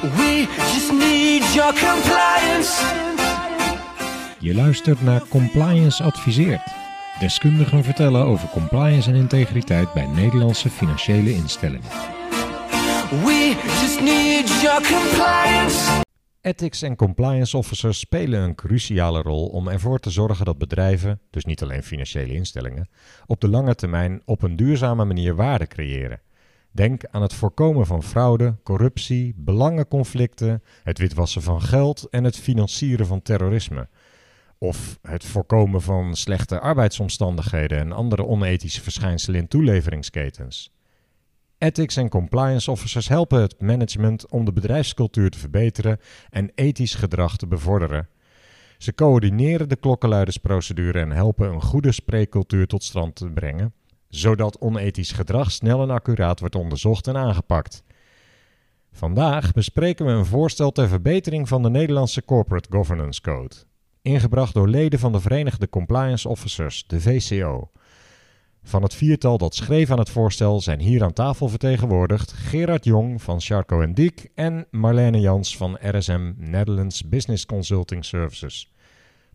We just need your compliance. Je luistert naar Compliance Adviseert. Deskundigen vertellen over compliance en integriteit bij Nederlandse financiële instellingen. We just need your compliance. Ethics en compliance officers spelen een cruciale rol om ervoor te zorgen dat bedrijven, dus niet alleen financiële instellingen, op de lange termijn op een duurzame manier waarde creëren. Denk aan het voorkomen van fraude, corruptie, belangenconflicten, het witwassen van geld en het financieren van terrorisme. Of het voorkomen van slechte arbeidsomstandigheden en andere onethische verschijnselen in toeleveringsketens. Ethics en compliance officers helpen het management om de bedrijfscultuur te verbeteren en ethisch gedrag te bevorderen. Ze coördineren de klokkenluidersprocedure en helpen een goede spreekcultuur tot stand te brengen, zodat onethisch gedrag snel en accuraat wordt onderzocht en aangepakt. Vandaag bespreken we een voorstel ter verbetering van de Nederlandse Corporate Governance Code, ingebracht door leden van de Verenigde Compliance Officers, de VCO. Van het viertal dat schreef aan het voorstel zijn hier aan tafel vertegenwoordigd Gerard Jong van Charco Diek en Marlene Jans van RSM Netherlands Business Consulting Services.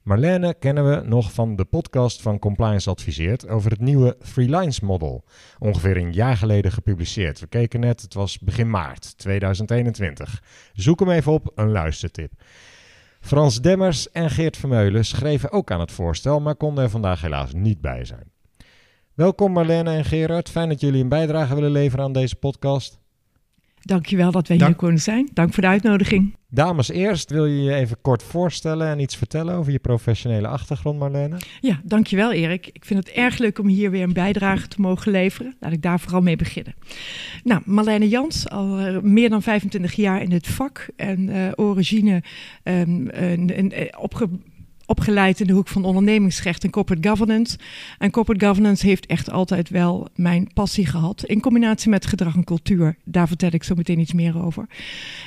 Marlene kennen we nog van de podcast van Compliance Adviseert over het nieuwe Three Lines Model. Ongeveer een jaar geleden gepubliceerd. We keken net, het was begin maart 2021. Zoek hem even op, een luistertip. Frans Demmers en Geert Vermeulen schreven ook aan het voorstel, maar konden er vandaag helaas niet bij zijn. Welkom Marlene en Gerard. Fijn dat jullie een bijdrage willen leveren aan deze podcast. Dankjewel dat wij Dank. hier konden zijn. Dank voor de uitnodiging. Dames eerst, wil je je even kort voorstellen en iets vertellen over je professionele achtergrond, Marlene? Ja, dankjewel Erik. Ik vind het erg leuk om hier weer een bijdrage te mogen leveren. Laat ik daar vooral mee beginnen. Nou, Marlene Jans, al eh, meer dan 25 jaar in het vak. En eh, origine eh, opge opgeleid in de hoek van ondernemingsrecht en corporate governance. En corporate governance heeft echt altijd wel mijn passie gehad. In combinatie met gedrag en cultuur. Daar vertel ik zo meteen iets meer over.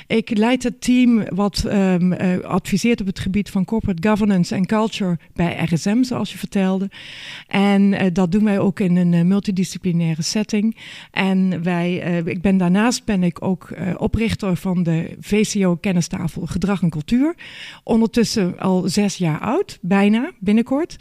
Ik leid het team wat ehm, eh, adviseert op het gebied van corporate governance en culture bij RSM, zoals je vertelde. En eh, dat doen wij ook in een eh, multidisciplinaire setting. En wij, ik ben daarnaast ben ik ook oprichter van de VCO Kennistafel Gedrag en Cultuur. Ondertussen al zes jaar bijna, binnenkort.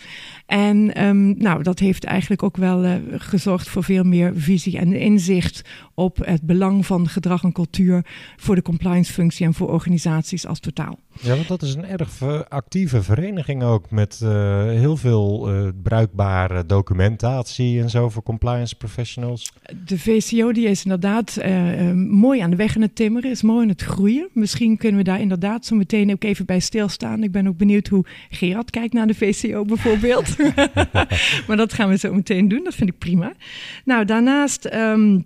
En ehm, nou, dat heeft eigenlijk ook wel eh, gezorgd voor veel meer visie en inzicht op het belang van gedrag en cultuur voor de compliance functie en voor organisaties als totaal. Ja, want dat is een erg actieve vereniging ook met eh, heel veel eh, bruikbare documentatie en zo voor compliance professionals. De VCO die is inderdaad eh, eh, mooi aan de weg in het timmeren, is mooi aan het groeien. Misschien kunnen we daar inderdaad zo meteen ook even bij stilstaan. Ik ben ook benieuwd hoe Gerard kijkt naar de VCO bijvoorbeeld. maar dat gaan we zo meteen doen, dat vind ik prima. Nou, daarnaast... ehm,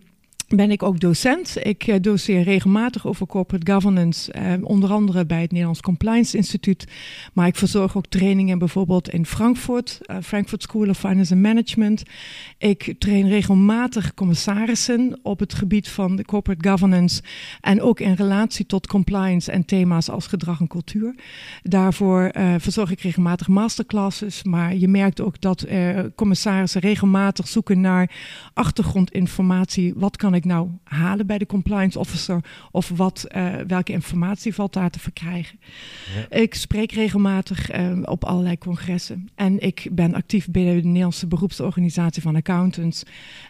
ben ik ook docent. Ik eh, doseer regelmatig over corporate governance, eh, onder andere bij het Nederlands Compliance Instituut. Maar ik verzorg ook trainingen bijvoorbeeld in Frankfurt, eh, Frankfurt School of Finance and Management. Ik train regelmatig commissarissen op het gebied van de corporate governance en ook in relatie tot compliance en thema's als gedrag en cultuur. Daarvoor verzorg ik regelmatig masterclasses, maar je merkt ook dat commissarissen regelmatig zoeken naar achtergrondinformatie. Wat kan ik nou halen bij de compliance officer of wat, eh, welke informatie valt daar te verkrijgen? Ik spreek regelmatig eh, op allerlei congressen en ik ben actief binnen de Nederlandse beroepsorganisatie van accountants.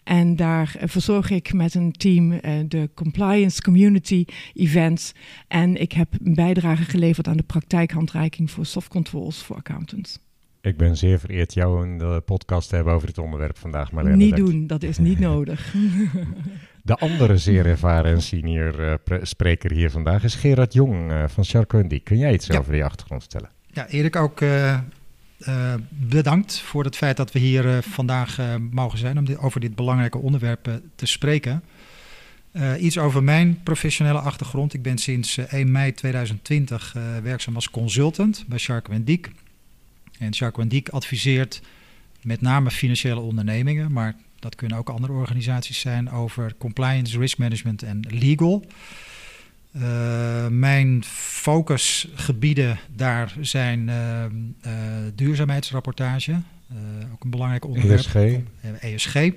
En daar eh, verzorg ik met een team eh, de compliance community events. En ik heb een bijdrage geleverd aan de praktijkhandreiking voor soft controls voor accountants. Ik ben zeer vereerd jou in de podcast te hebben over dit onderwerp vandaag, Marlene. niet doen, dat is niet nodig. De andere zeer ervaren en senior eh, pre- spreker hier vandaag is Gerard Jong eh, van Charco Diek. Kun jij iets Ja. over die achtergrond vertellen? Ja, Erik, ook eh, bedankt voor het feit dat we hier vandaag mogen zijn om dit, over dit belangrijke onderwerp te spreken. Iets over mijn professionele achtergrond. Ik ben sinds eh, 1 mei 2020 eh, werkzaam als consultant bij Shark Diek. En Shark Diek adviseert met name financiële ondernemingen, maar dat kunnen ook andere organisaties zijn over compliance, risk management en legal. Uh, mijn focusgebieden daar zijn uh, uh, duurzaamheidsrapportage, ook een belangrijk onderwerp. ESG. ESG. Uh,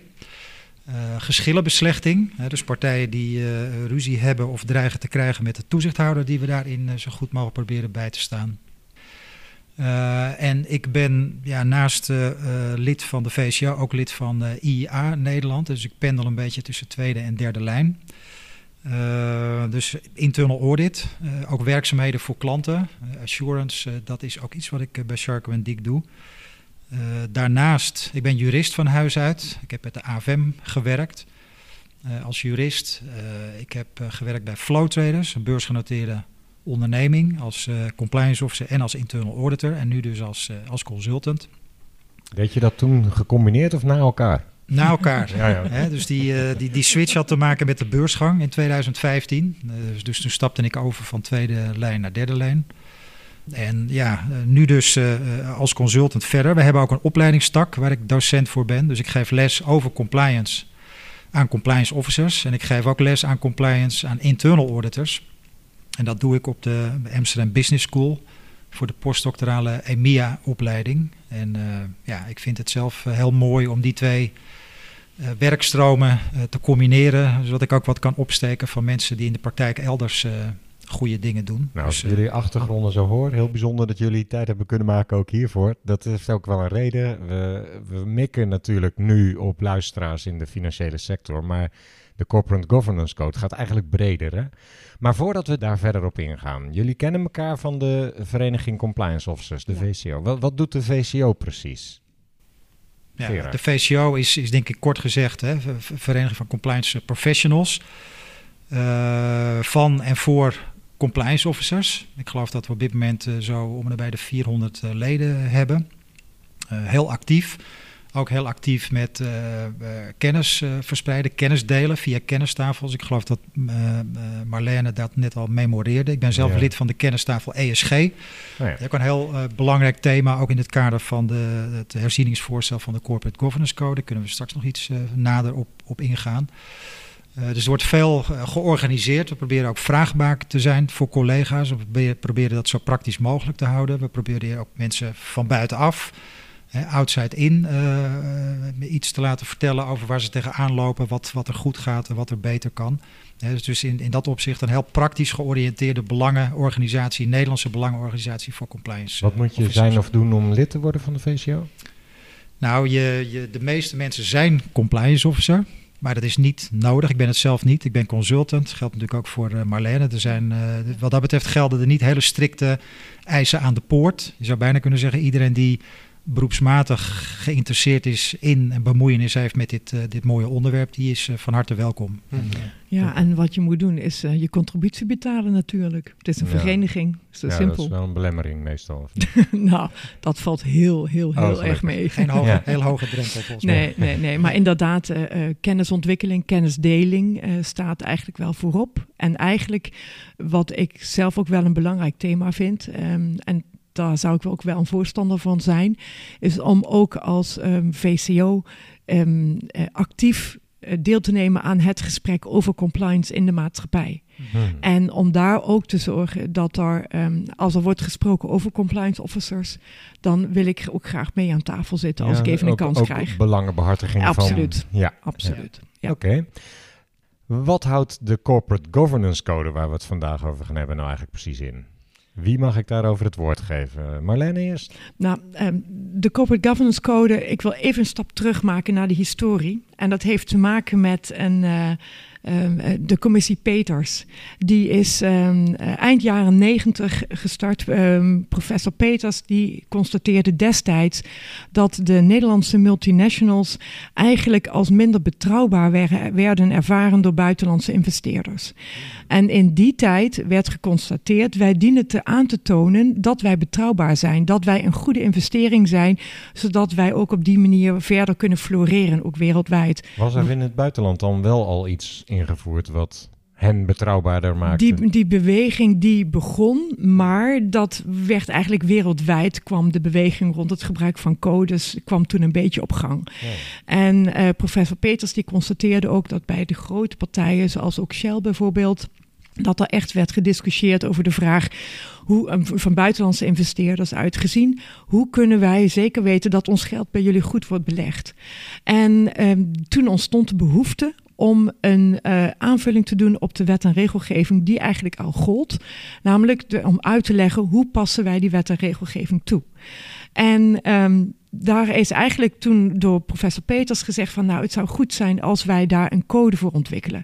geschillenbeslechting, hè, dus partijen die ruzie hebben of dreigen te krijgen met de toezichthouder, die we daarin zo goed mogelijk proberen bij te staan. En ik ben ja, naast lid van de VCO ook lid van IIA Nederland, dus ik pendel een beetje tussen tweede en derde lijn. dus internal audit, ook werkzaamheden voor klanten, assurance, dat is ook iets wat ik bij Sharko en Dick doe. Uh, daarnaast, ik ben jurist van huis uit. Ik heb met de AFM gewerkt uh, als jurist. Uh, ik heb gewerkt bij Flow Traders, een beursgenoteerde onderneming, als compliance officer en als internal auditor. En nu dus als, als consultant. Deed je dat toen gecombineerd of na elkaar? Na elkaar. ja, ja. He, dus die, die, die switch had te maken met de beursgang in 2015. Dus, dus toen stapte ik over van tweede lijn naar derde lijn. En ja, eh, nu dus uh, als consultant verder. We hebben ook een opleidingstak waar ik docent voor ben. Dus ik geef les over compliance aan compliance officers. En ik geef ook les aan compliance aan internal auditors. En dat doe ik op de Amsterdam Business School voor de postdoctorale EMEA-opleiding. En uh, ja, ik vind het zelf heel mooi om die twee uh, werkstromen te combineren. Zodat ik ook wat kan opsteken van mensen die in de praktijk elders goede dingen doen. Nou, als dus, jullie achtergronden zo hoor, heel bijzonder dat jullie tijd hebben kunnen maken ook hiervoor. Dat heeft ook wel een reden. We, we mikken natuurlijk nu op luisteraars in de financiële sector, maar de Corporate Governance Code gaat eigenlijk breder. Hè? Maar voordat we daar verder op ingaan, jullie kennen elkaar van de Vereniging Compliance Officers, de VCO. Wat, wat doet de VCO precies? Ja, de VCO is, is denk ik kort gezegd, hè, Vereniging van Compliance Professionals. Uh, van en voor compliance officers. Ik geloof dat we op dit moment uh, zo om en bij de 400 uh, leden hebben. Uh, heel actief. Ook heel actief met kennis verspreiden, kennis delen via kennistafels. Ik geloof dat Marlene dat net al memoreerde. Ik ben zelf ja. lid van de kennistafel ESG. Oh ja. Ook een heel belangrijk thema, ook in het kader van de, het herzieningsvoorstel van de Corporate Governance Code. Daar kunnen we straks nog iets nader op, op ingaan. Uh, dus er wordt veel georganiseerd. We proberen ook vraagbaar te zijn voor collega's. We proberen dat zo praktisch mogelijk te houden. We proberen ook mensen van buitenaf, outside in, uh, iets te laten vertellen over waar ze tegenaan lopen, wat, wat er goed gaat en wat er beter kan. dus, dus in, in dat opzicht een heel praktisch georiënteerde belangenorganisatie, Nederlandse belangenorganisatie voor compliance. Wat moet je zijn of doen om lid te worden van de VCO? Nou, je, je, de meeste mensen zijn compliance officer. Maar dat is niet nodig. Ik ben het zelf niet. Ik ben consultant. Dat geldt natuurlijk ook voor Marlene. Er zijn, wat dat betreft gelden er niet hele strikte eisen aan de poort. Je zou bijna kunnen zeggen, iedereen die beroepsmatig geïnteresseerd is in en bemoeienis heeft met dit, uh, dit mooie onderwerp, die is uh, van harte welkom. Mm. Uh, ja, en wat je moet doen is je contributie betalen natuurlijk. Het is een ja. vereniging, zo ja, simpel. dat is wel een belemmering meestal. nou, dat valt heel, heel, heel oh, erg mee. Geen hoge, ja. heel hoge drempel volgens nee, mij. Nee, nee, maar inderdaad, kennisontwikkeling, kennisdeling staat eigenlijk wel voorop. En eigenlijk wat ik zelf ook wel een belangrijk thema vind, um, en daar zou ik ook wel een voorstander van zijn, is om ook als um, VCO um, uh, actief uh, deel te nemen aan het gesprek over compliance in de maatschappij. Hmm. En om daar ook te zorgen dat er, um, als er wordt gesproken over compliance officers, dan wil ik ook graag mee aan tafel zitten als ja, ik even ook, een kans ook krijg. Belangenbehartiging Absoluut. van... Ja, absoluut. Ja. Oké. Okay. Wat houdt de Corporate Governance Code, waar we het vandaag over gaan hebben, nou eigenlijk precies in? Wie mag ik daarover het woord geven? Marlene eerst? Nou, um, de Corporate Governance Code, ik wil even een stap terug maken naar de historie. En dat heeft te maken met een, uh, um, de commissie Peters. Die is um, eind jaren negentig gestart. professor Peters die constateerde destijds dat de Nederlandse multinationals eigenlijk als minder betrouwbaar werden ervaren door buitenlandse investeerders. En in die tijd werd geconstateerd, wij dienen te aan te tonen dat wij betrouwbaar zijn, dat wij een goede investering zijn, zodat wij ook op die manier verder kunnen floreren, ook wereldwijd. Was er in het buitenland dan wel al iets ingevoerd wat hen betrouwbaarder maakte? Die, die beweging die begon, maar dat werd eigenlijk wereldwijd, kwam de beweging rond het gebruik van codes, kwam toen een beetje op gang. Ja. En uh, professor Peters die constateerde ook dat bij de grote partijen, zoals ook Shell bijvoorbeeld, dat er echt werd gediscussieerd over de vraag hoe, eh, van buitenlandse investeerders uitgezien, hoe kunnen wij zeker weten dat ons geld bij jullie goed wordt belegd? En ehm, toen ontstond de behoefte om een uh, aanvulling te doen op de wet en regelgeving die eigenlijk al gold. Namelijk om uit te leggen hoe passen wij die wet en regelgeving toe. En um, daar is eigenlijk toen door professor Peters gezegd van nou het zou goed zijn als wij daar een code voor ontwikkelen.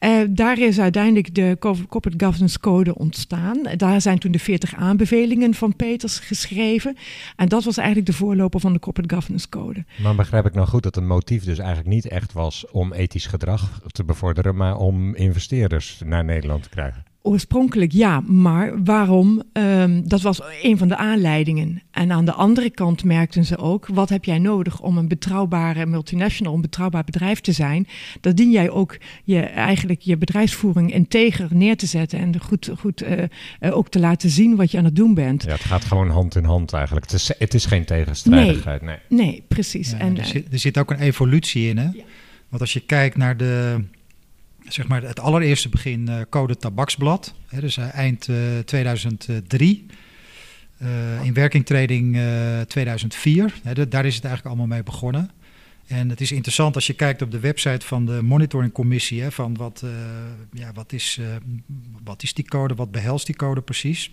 Uh, daar is uiteindelijk de Corporate Governance Code ontstaan. Daar zijn toen de 40 aanbevelingen van Peters geschreven. En dat was eigenlijk de voorloper van de Corporate Governance Code. Maar begrijp ik nou goed dat het motief dus eigenlijk niet echt was om ethisch gedrag te bevorderen, maar om investeerders naar Nederland te krijgen? Oorspronkelijk ja, maar waarom? Um, dat was een van de aanleidingen. En aan de andere kant merkten ze ook: wat heb jij nodig om een betrouwbare multinational, een betrouwbaar bedrijf te zijn? Dat dien jij ook je, eigenlijk je bedrijfsvoering integer neer te zetten en goed, goed uh, uh, ook te laten zien wat je aan het doen bent. Ja, het gaat gewoon hand in hand eigenlijk. Het is, het is geen tegenstrijdigheid. Nee, nee. nee precies. Ja, en, er, zit, er zit ook een evolutie in, hè? Ja. Want als je kijkt naar de zeg maar het allereerste begin uh, Code Tabaksblad. Hè, dus uh, eind uh, 2003. in werkingtreding 2004. Hè, daar is het eigenlijk allemaal mee begonnen. En het is interessant als je kijkt op de website van de monitoringcommissie. Hè, van wat, ja, wat, is, wat is die code, wat behelst die code precies.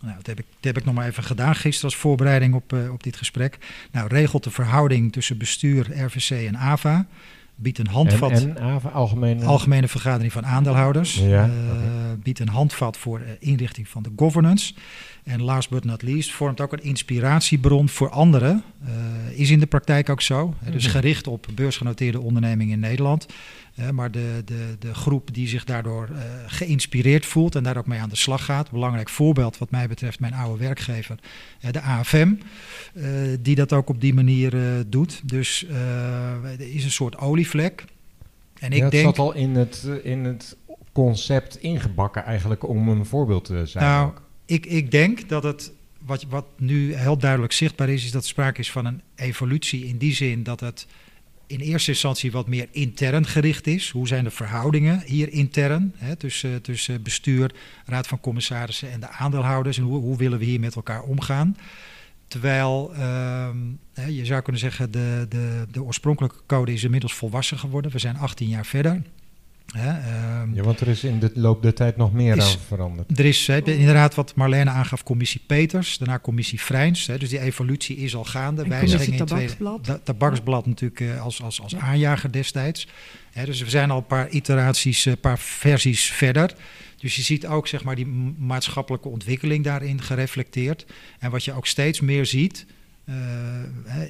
Nou, dat, heb ik, dat heb ik nog maar even gedaan gisteren als voorbereiding op, op dit gesprek. Nou, regelt de verhouding tussen bestuur, RVC en AVA biedt een handvat. En, en algemene... algemene vergadering van aandeelhouders. Ja, uh, okay. Biedt een handvat voor inrichting van de governance. En last but not least vormt ook een inspiratiebron voor anderen. Uh, is in de praktijk ook zo. Dus gericht op beursgenoteerde ondernemingen in Nederland. Maar de, de, de groep die zich daardoor uh, geïnspireerd voelt en daar ook mee aan de slag gaat. Belangrijk voorbeeld wat mij betreft mijn oude werkgever, de AFM. die dat ook op die manier doet. Dus er is een soort olievlek. En ik ja, het denk, zat al in het, in het concept ingebakken eigenlijk om een voorbeeld te zijn. Nou, ook ik, ik denk dat het, wat, wat nu heel duidelijk zichtbaar is, is dat er sprake is van een evolutie in die zin dat het in eerste instantie wat meer intern gericht is. Hoe zijn de verhoudingen hier intern hè, tussen, tussen bestuur, raad van commissarissen en de aandeelhouders en hoe, hoe willen we hier met elkaar omgaan? Terwijl uh, je zou kunnen zeggen, de, de, de oorspronkelijke code is inmiddels volwassen geworden. We zijn 18 jaar verder. Hè, um, ja, want er is in de loop der tijd nog meer is, aan veranderd. Er is he, inderdaad wat Marlene aangaf, commissie Peters, daarna commissie Vrijns. Hè, dus die evolutie is al gaande. Wijzigingen in tabaksblad. Tweede, tabaksblad natuurlijk uh, als, als, als ja. aanjager destijds. Hè, dus we zijn al een paar iteraties, een uh, paar versies verder. Dus je ziet ook zeg maar, die maatschappelijke ontwikkeling daarin gereflecteerd. En wat je ook steeds meer ziet... Uh,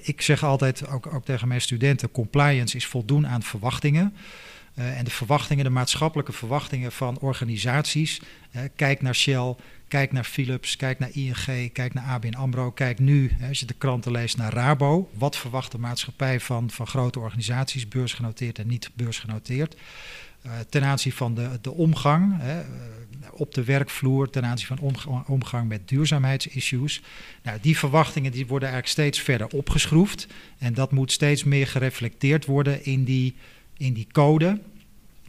ik zeg altijd ook, ook tegen mijn studenten: compliance is voldoen aan verwachtingen. Uh, en de verwachtingen, de maatschappelijke verwachtingen van organisaties. Uh, kijk naar Shell, kijk naar Philips, kijk naar ING, kijk naar ABN AMRO. Kijk nu, als je de kranten leest, naar Rabo. Wat verwacht de maatschappij van, van grote organisaties, beursgenoteerd en niet beursgenoteerd? Uh, ten aanzien van de, de omgang hè, op de werkvloer, ten aanzien van omgang, omgang met duurzaamheidsissues. Nou, die verwachtingen die worden eigenlijk steeds verder opgeschroefd. En dat moet steeds meer gereflecteerd worden in die in die code.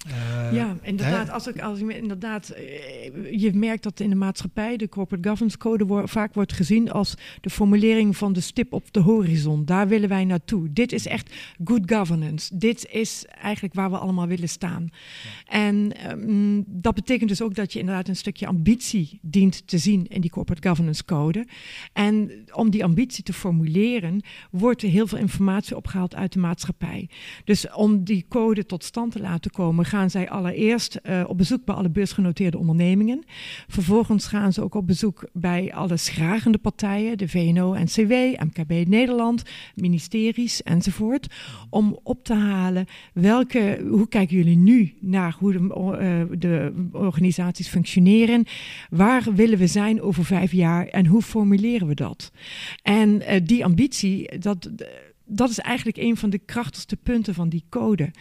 Uh, ja, inderdaad. Als ik, als ik inderdaad, uh, je merkt dat in de maatschappij de corporate governance code wo vaak wordt gezien als de formulering van de stip op de horizon. Daar willen wij naartoe. Dit is echt good governance. Dit is eigenlijk waar we allemaal willen staan. Ja. En um, dat betekent dus ook dat je inderdaad een stukje ambitie dient te zien in die corporate governance code. En om die ambitie te formuleren, wordt er heel veel informatie opgehaald uit de maatschappij. Dus om die code tot stand te laten komen gaan zij allereerst uh, op bezoek bij alle beursgenoteerde ondernemingen. Vervolgens gaan ze ook op bezoek bij alle schragende partijen, de VNO-NCW, MKB Nederland, ministeries enzovoort. Om op te halen welke, hoe kijken jullie nu naar hoe de, uh, de organisaties functioneren? Waar willen we zijn over vijf jaar en hoe formuleren we dat? En uh, die ambitie, dat dat is eigenlijk een van de krachtigste punten van die code.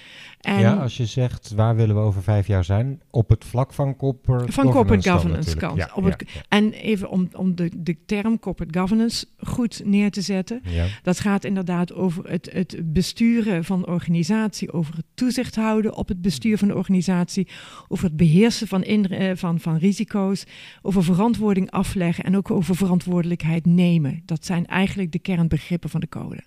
En ja, als je zegt waar willen we over vijf jaar zijn, op het vlak van corporate van corporate dan governance kant. Ja, Op ja, het- En even om, om de, de term corporate governance goed neer te zetten. Dat gaat inderdaad over het, het besturen van de organisatie, over het toezicht houden op het bestuur van de organisatie, over het beheersen van, in, eh, van, van risico's, over verantwoording afleggen en ook over verantwoordelijkheid nemen. Dat zijn eigenlijk de kernbegrippen van de code.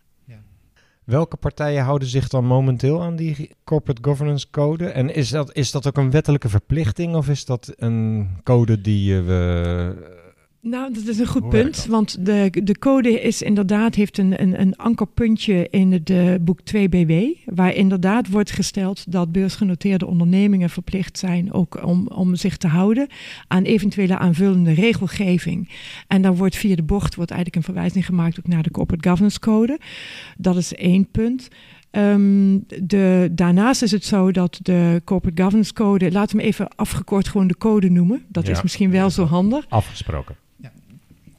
Welke partijen houden zich dan momenteel aan die corporate governance code? En is dat, is dat ook een wettelijke verplichting of is dat een code die eh, we... Nou, dat is een goed Hoe punt. Want de, de code is inderdaad, heeft een, een, een ankerpuntje in het eh, boek 2BW. Waar inderdaad wordt gesteld dat beursgenoteerde ondernemingen verplicht zijn ook om, om zich te houden aan eventuele aanvullende regelgeving. En dan wordt via de bocht wordt eigenlijk een verwijzing gemaakt ook naar de Corporate Governance Code. Dat is één punt. Ehm, de, daarnaast is het zo dat de Corporate Governance Code, laten we hem even afgekort gewoon de code noemen. Dat Ja. is misschien wel zo handig Afgesproken.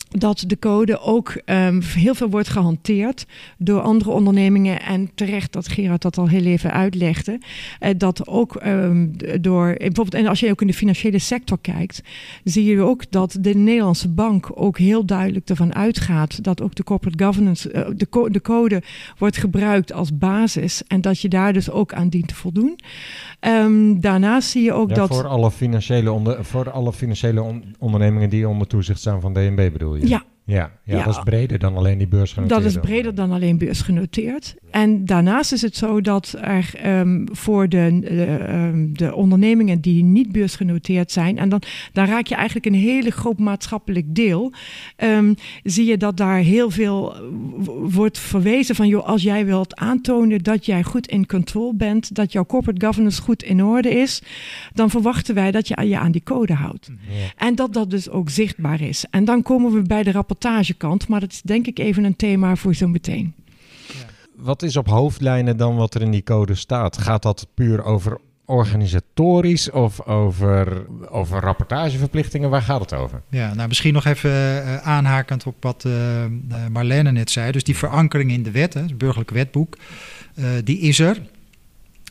Dat de code ook ehm, heel veel wordt gehanteerd door andere ondernemingen. En terecht dat Gerard dat al heel even uitlegde. eh, dat ook ehm, door, bijvoorbeeld, en als je ook in de financiële sector kijkt, zie je ook dat de Nederlandse bank ook heel duidelijk ervan uitgaat dat ook de corporate governance, eh, de, co- de code wordt gebruikt als basis. En dat je daar dus ook aan dient te voldoen. Ehm, daarnaast zie je ook Ja, dat. voor alle financiële, onder, voor alle financiële on- ondernemingen die onder toezicht staan van DNB bedoel je? Ja, Ja, ja, Ja. dat is breder dan alleen die beursgenoteerde. Dat is breder dan alleen beursgenoteerd. En daarnaast is het zo dat er ehm, voor de, eh, ehm, de ondernemingen die niet beursgenoteerd zijn, en dan, dan raak je eigenlijk een hele groot maatschappelijk deel, ehm, zie je dat daar heel veel eh, wordt verwezen van, joh, als jij wilt aantonen dat jij goed in control bent, dat jouw corporate governance goed in orde is, dan verwachten wij dat je je aan die code houdt. Ja. En dat dat dus ook zichtbaar is. En dan komen we bij de rapportagekant, maar dat is denk ik even een thema voor zo meteen. Wat is op hoofdlijnen dan wat er in die code staat? Gaat dat puur over organisatorisch of over, over rapportageverplichtingen? Waar gaat het over? Ja, nou misschien nog even eh, aanhakend op wat eh, eh, Marlene net zei. Dus die verankering in de wet, hè, het burgerlijk wetboek, eh, die is er.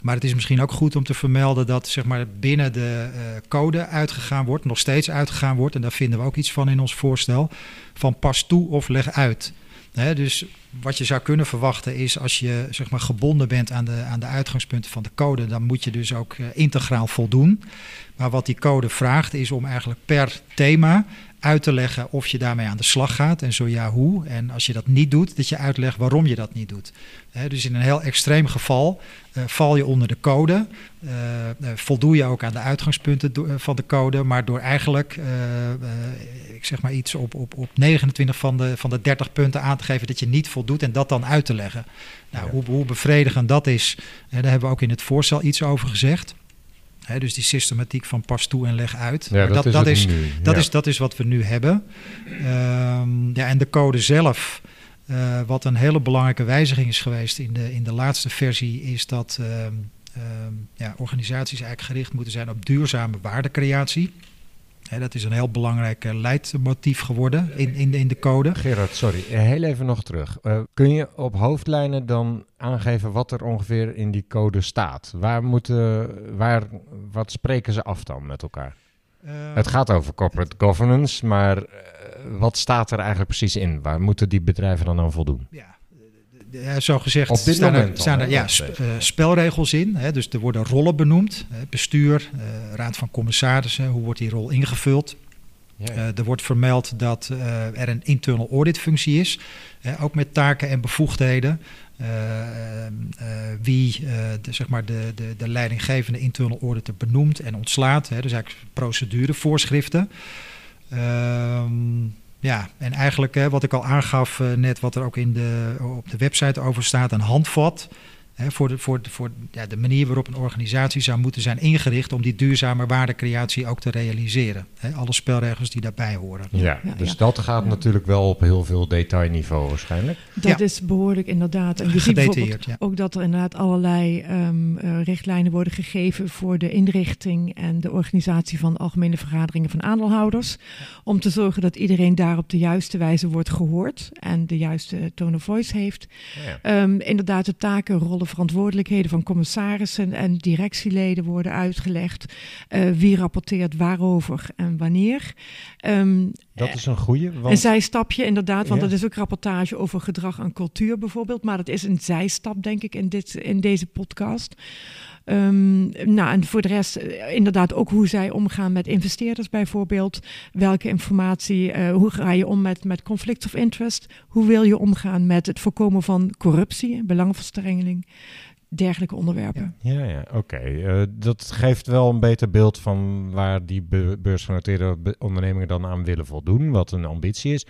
Maar het is misschien ook goed om te vermelden dat zeg maar, binnen de eh, code uitgegaan wordt, nog steeds uitgegaan wordt, en daar vinden we ook iets van in ons voorstel, van pas toe of leg uit. Dus wat je zou kunnen verwachten is als je zeg maar, gebonden bent aan de, aan de uitgangspunten van de code, dan moet je dus ook eh, integraal voldoen. Maar wat die code vraagt is om eigenlijk per thema uit te leggen of je daarmee aan de slag gaat en zo ja hoe. En als je dat niet doet, dat je uitlegt waarom je dat niet doet. Hè, dus in een heel extreem geval eh, val je onder de code, eh, voldoe je ook aan de uitgangspunten do- van de code, maar door eigenlijk, ik zeg maar iets op, op, op 29 van de, van de 30 punten aan te geven dat je niet voldoet en dat dan uit te leggen. Nou, Ja. hoe, hoe bevredigend dat is, hè, daar hebben we ook in het voorstel iets over gezegd. Dus die systematiek van pas toe en leg uit. Ja, Maar dat, is, dat, het is, nu. dat, Ja. is, dat is wat we nu hebben. Ehm, ja, en de code zelf, eh, wat een hele belangrijke wijziging is geweest in de, in de laatste versie, is dat ehm, ehm, ja, organisaties eigenlijk gericht moeten zijn op duurzame waardecreatie. Dat is een heel belangrijk eh, leidmotief geworden in, in, de, in de code. Gerard, sorry, eh, heel even nog terug. Eh, kun je op hoofdlijnen dan aangeven wat er ongeveer in die code staat? Waar moeten, waar, wat spreken ze af dan met elkaar? Het gaat over corporate governance, maar wat staat er eigenlijk precies in? Waar moeten die bedrijven dan aan voldoen? Ja, zo gezegd Op dit staan moment er, staan er ja, sp- eh, spelregels in. Hè, dus er worden rollen benoemd. hè, bestuur, eh, raad van commissarissen, hoe wordt die rol ingevuld? Eh, er wordt vermeld dat er een internal audit functie is, ook met taken en bevoegdheden. Wie de, zeg maar de, de, de leidinggevende internal auditor benoemt en ontslaat. Hè, dus eigenlijk procedurevoorschriften. Ehm, ja, en eigenlijk hè, wat ik al aangaf eh, net, wat er ook in de, op de website over staat, een handvat. Hè, voor de, voor de, voor ja, de manier waarop een organisatie zou moeten zijn ingericht om die duurzame waardecreatie ook te realiseren. Hè, alle spelregels die daarbij horen. Ja, Ja, dus ja. dat gaat Ja. natuurlijk wel op heel veel detailniveau waarschijnlijk. Dat Ja. is behoorlijk inderdaad. En je ziet bijvoorbeeld Gedetailleerd, ja. ook dat er inderdaad allerlei ehm, eh, richtlijnen worden gegeven voor de inrichting en de organisatie van algemene vergaderingen van aandeelhouders. Om te zorgen dat iedereen daar op de juiste wijze wordt gehoord en de juiste tone of voice heeft. Ja. Ehm, inderdaad, de taken, rollen, verantwoordelijkheden van commissarissen en directieleden worden uitgelegd. Eh, wie rapporteert waarover en wanneer. Ehm, Dat is een goede, een want zijstapje, inderdaad, want Ja. dat is ook rapportage over gedrag en cultuur bijvoorbeeld. Maar dat is een zijstap, denk ik, in, dit, in deze podcast. Ehm, nou, en voor de rest, eh, inderdaad, ook hoe zij omgaan met investeerders bijvoorbeeld. Welke informatie, eh, hoe ga je om met, met conflict of interest? Hoe wil je omgaan met het voorkomen van corruptie, belangenverstrengeling, dergelijke onderwerpen. Ja, ja, oké. Eh, dat geeft wel een beter beeld van waar die be- beursgenoteerde be- ondernemingen dan aan willen voldoen, wat een ambitie is.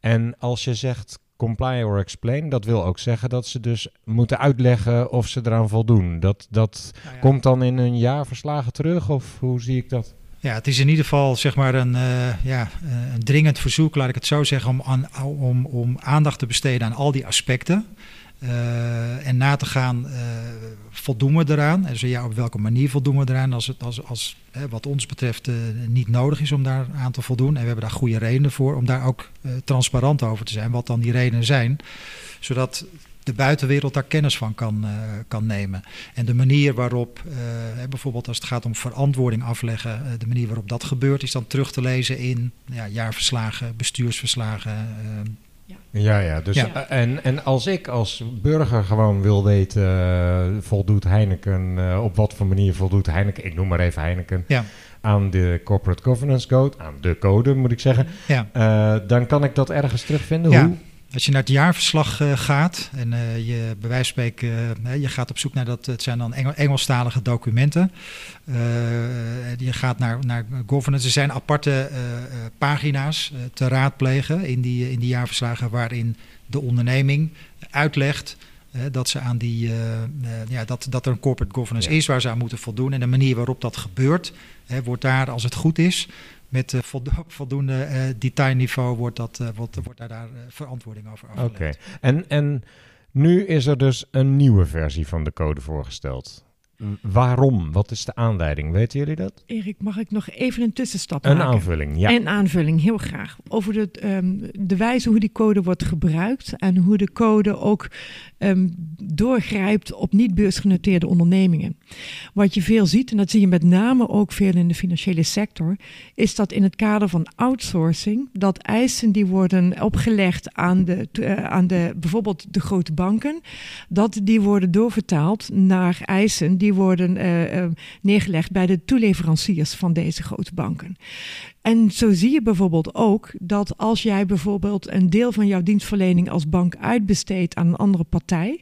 En als je zegt comply or explain, dat wil ook zeggen dat ze dus moeten uitleggen of ze eraan voldoen. Dat, dat Nou ja. komt dan in hun jaarverslagen terug, of hoe zie ik dat? Ja, het is in ieder geval zeg maar een, eh, ja, eh, een dringend verzoek, laat ik het zo zeggen, om, aan, om, om aandacht te besteden aan al die aspecten. Eh, en na te gaan, eh, voldoen we eraan? En zo ja, op welke manier voldoen we eraan? Als het als, als hè, wat ons betreft eh, niet nodig is om daar aan te voldoen. En we hebben daar goede redenen voor om daar ook transparant over te zijn, wat dan die redenen zijn. Zodat de buitenwereld daar kennis van kan, kan nemen. En de manier waarop, bijvoorbeeld als het gaat om verantwoording afleggen, de manier waarop dat gebeurt, is dan terug te lezen in ja, jaarverslagen, bestuursverslagen. Ja, ja. Dus, Ja. eh, En, en als ik als burger gewoon wil weten, eh, voldoet Heineken, eh, op wat voor manier voldoet Heineken, ik noem maar even Heineken, ja, aan de Corporate Governance Code, aan de code moet ik zeggen, ja. dan kan ik dat ergens terugvinden. Hoe? Als je naar het jaarverslag eh, gaat en eh, je bij wijze van spreken, eh, je gaat op zoek naar dat, het zijn dan Engel, Engelstalige documenten. Je gaat naar, naar governance. Er zijn aparte pagina's te raadplegen in die, in die jaarverslagen waarin de onderneming uitlegt dat, ze aan die, ja, dat, dat er een corporate governance Ja. is waar ze aan moeten voldoen. En de manier waarop dat gebeurt, hè, wordt daar, als het goed is, met eh, voldo- voldoende eh, detailniveau, wordt, dat, eh, wordt, wordt daar, daar verantwoording over Oké. afgelegd. En, en nu is er dus een nieuwe versie van de code voorgesteld. Waarom? Wat is de aanleiding? Weten jullie dat? Erik, mag ik nog even een tussenstap Een maken? aanvulling, ja. En aanvulling, heel graag. Over de, ehm, de wijze hoe die code wordt gebruikt en hoe de code ook ehm, doorgrijpt op niet beursgenoteerde ondernemingen. Wat je veel ziet, en dat zie je met name ook veel in de financiële sector, is dat in het kader van outsourcing, dat eisen die worden opgelegd aan, de, eh, aan de, bijvoorbeeld de grote banken, dat die worden doorvertaald naar eisen die worden eh, eh, neergelegd bij de toeleveranciers van deze grote banken. En zo zie je bijvoorbeeld ook dat als jij bijvoorbeeld een deel van jouw dienstverlening als bank uitbesteedt aan een andere partij,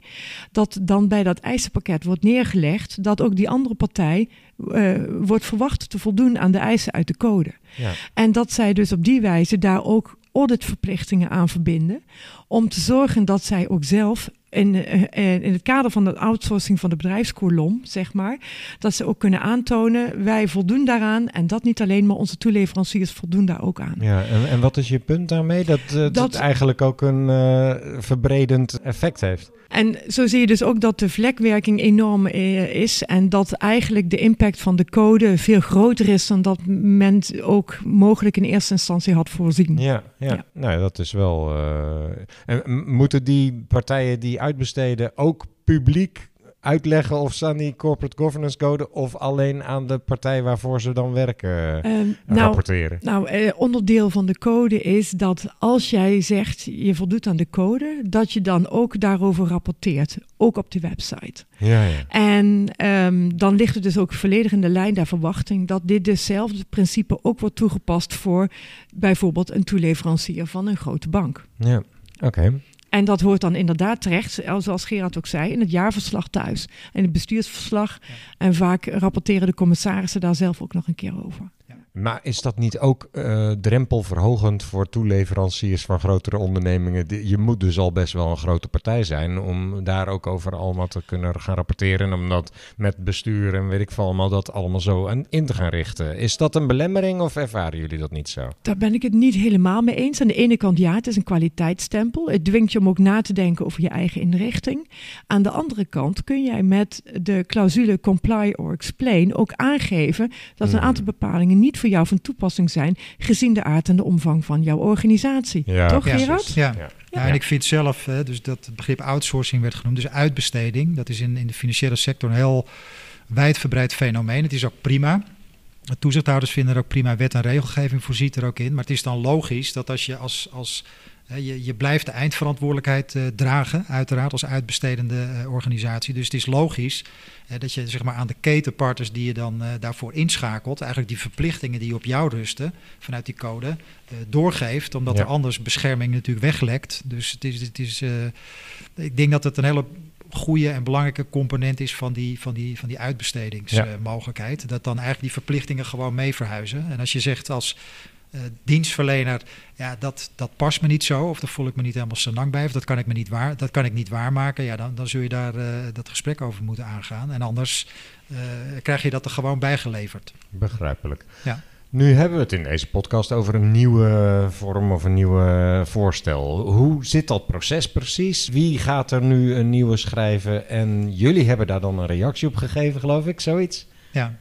dat dan bij dat eisenpakket wordt neergelegd dat ook die andere partij eh, wordt verwacht te voldoen aan de eisen uit de code. ja. En dat zij dus op die wijze daar ook auditverplichtingen aan verbinden. Om te zorgen dat zij ook zelf in, eh, in het kader van de outsourcing van de bedrijfskolom, zeg maar, dat ze ook kunnen aantonen, wij voldoen daaraan. En dat niet alleen, maar onze toeleveranciers voldoen daar ook aan. Ja, en, en wat is je punt daarmee? Dat, eh, dat, Dat- het eigenlijk ook een eh, verbredend effect heeft. En zo zie je dus ook dat de vlekwerking enorm eh, is en dat eigenlijk de impact van de code veel groter is dan dat men ook mogelijk in eerste instantie had voorzien. Ja, ja. Ja. nou ja, dat is wel. eh, en moeten die partijen die uitbesteden ook publiek uitleggen of ze aan die corporate governance code of alleen aan de partij waarvoor ze dan werken nou, rapporteren? Nou, eh, onderdeel van de code is dat als jij zegt je voldoet aan de code, dat je dan ook daarover rapporteert, ook op de website. Ja, ja. En ehm, dan ligt het dus ook volledig in de lijn der verwachting dat dit dezelfde principe ook wordt toegepast voor bijvoorbeeld een toeleverancier van een grote bank. ja. Oké. En dat hoort dan inderdaad terecht, zoals Gerard ook zei, in het jaarverslag thuis. En het bestuursverslag. En vaak rapporteren de commissarissen daar zelf ook nog een keer over. Maar is dat niet ook uh, drempelverhogend voor toeleveranciers van grotere ondernemingen? Je moet dus al best wel een grote partij zijn om daar ook over allemaal te kunnen gaan rapporteren. En om dat met bestuur en weet ik veel allemaal dat allemaal zo in te gaan richten. Is dat een belemmering of ervaren jullie dat niet zo? Daar ben ik het niet helemaal mee eens. Aan de ene kant ja, het is een kwaliteitsstempel. Het dwingt je om ook na te denken over je eigen inrichting. Aan de andere kant kun jij met de clausule comply or explain ook aangeven dat een hmm. aantal bepalingen niet voor jou van toepassing zijn, gezien de aard en de omvang van jouw organisatie. Ja. Toch, Gerard? Ja. ja. Ja. en ik vind zelf, dus dat het begrip outsourcing werd genoemd, dus uitbesteding, dat is in, in de financiële sector een heel wijdverbreid fenomeen. Het is ook prima. De toezichthouders vinden er ook prima wet en regelgeving voorziet er ook in. Maar het is dan logisch dat als je als, als je, je blijft de eindverantwoordelijkheid uh, dragen, uiteraard als uitbestedende uh, organisatie. Dus het is logisch dat je zeg maar, aan de ketenpartners die je dan daarvoor inschakelt, eigenlijk die verplichtingen die op jou rusten vanuit die code, doorgeeft. Omdat er anders bescherming natuurlijk weglekt. Dus het is, het is, ik denk dat het een hele goede en belangrijke component is van die, van die, van die uitbestedingsmogelijkheid. Dat dan eigenlijk die verplichtingen gewoon mee verhuizen. En als je zegt als uh, dienstverlener, ja, dat, dat past me niet zo, of daar voel ik me niet helemaal lang bij, of dat kan ik, me niet waar, dat kan ik niet waarmaken, ja, dan, dan zul je daar uh, dat gesprek over moeten aangaan. En anders uh, krijg je dat er gewoon bijgeleverd. Begrijpelijk. Ja. Nu hebben we het in deze podcast over een nieuwe vorm of een nieuwe voorstel. Hoe zit dat proces precies? Wie gaat er nu een nieuwe schrijven? En jullie hebben daar dan een reactie op gegeven, geloof ik, zoiets? Ja,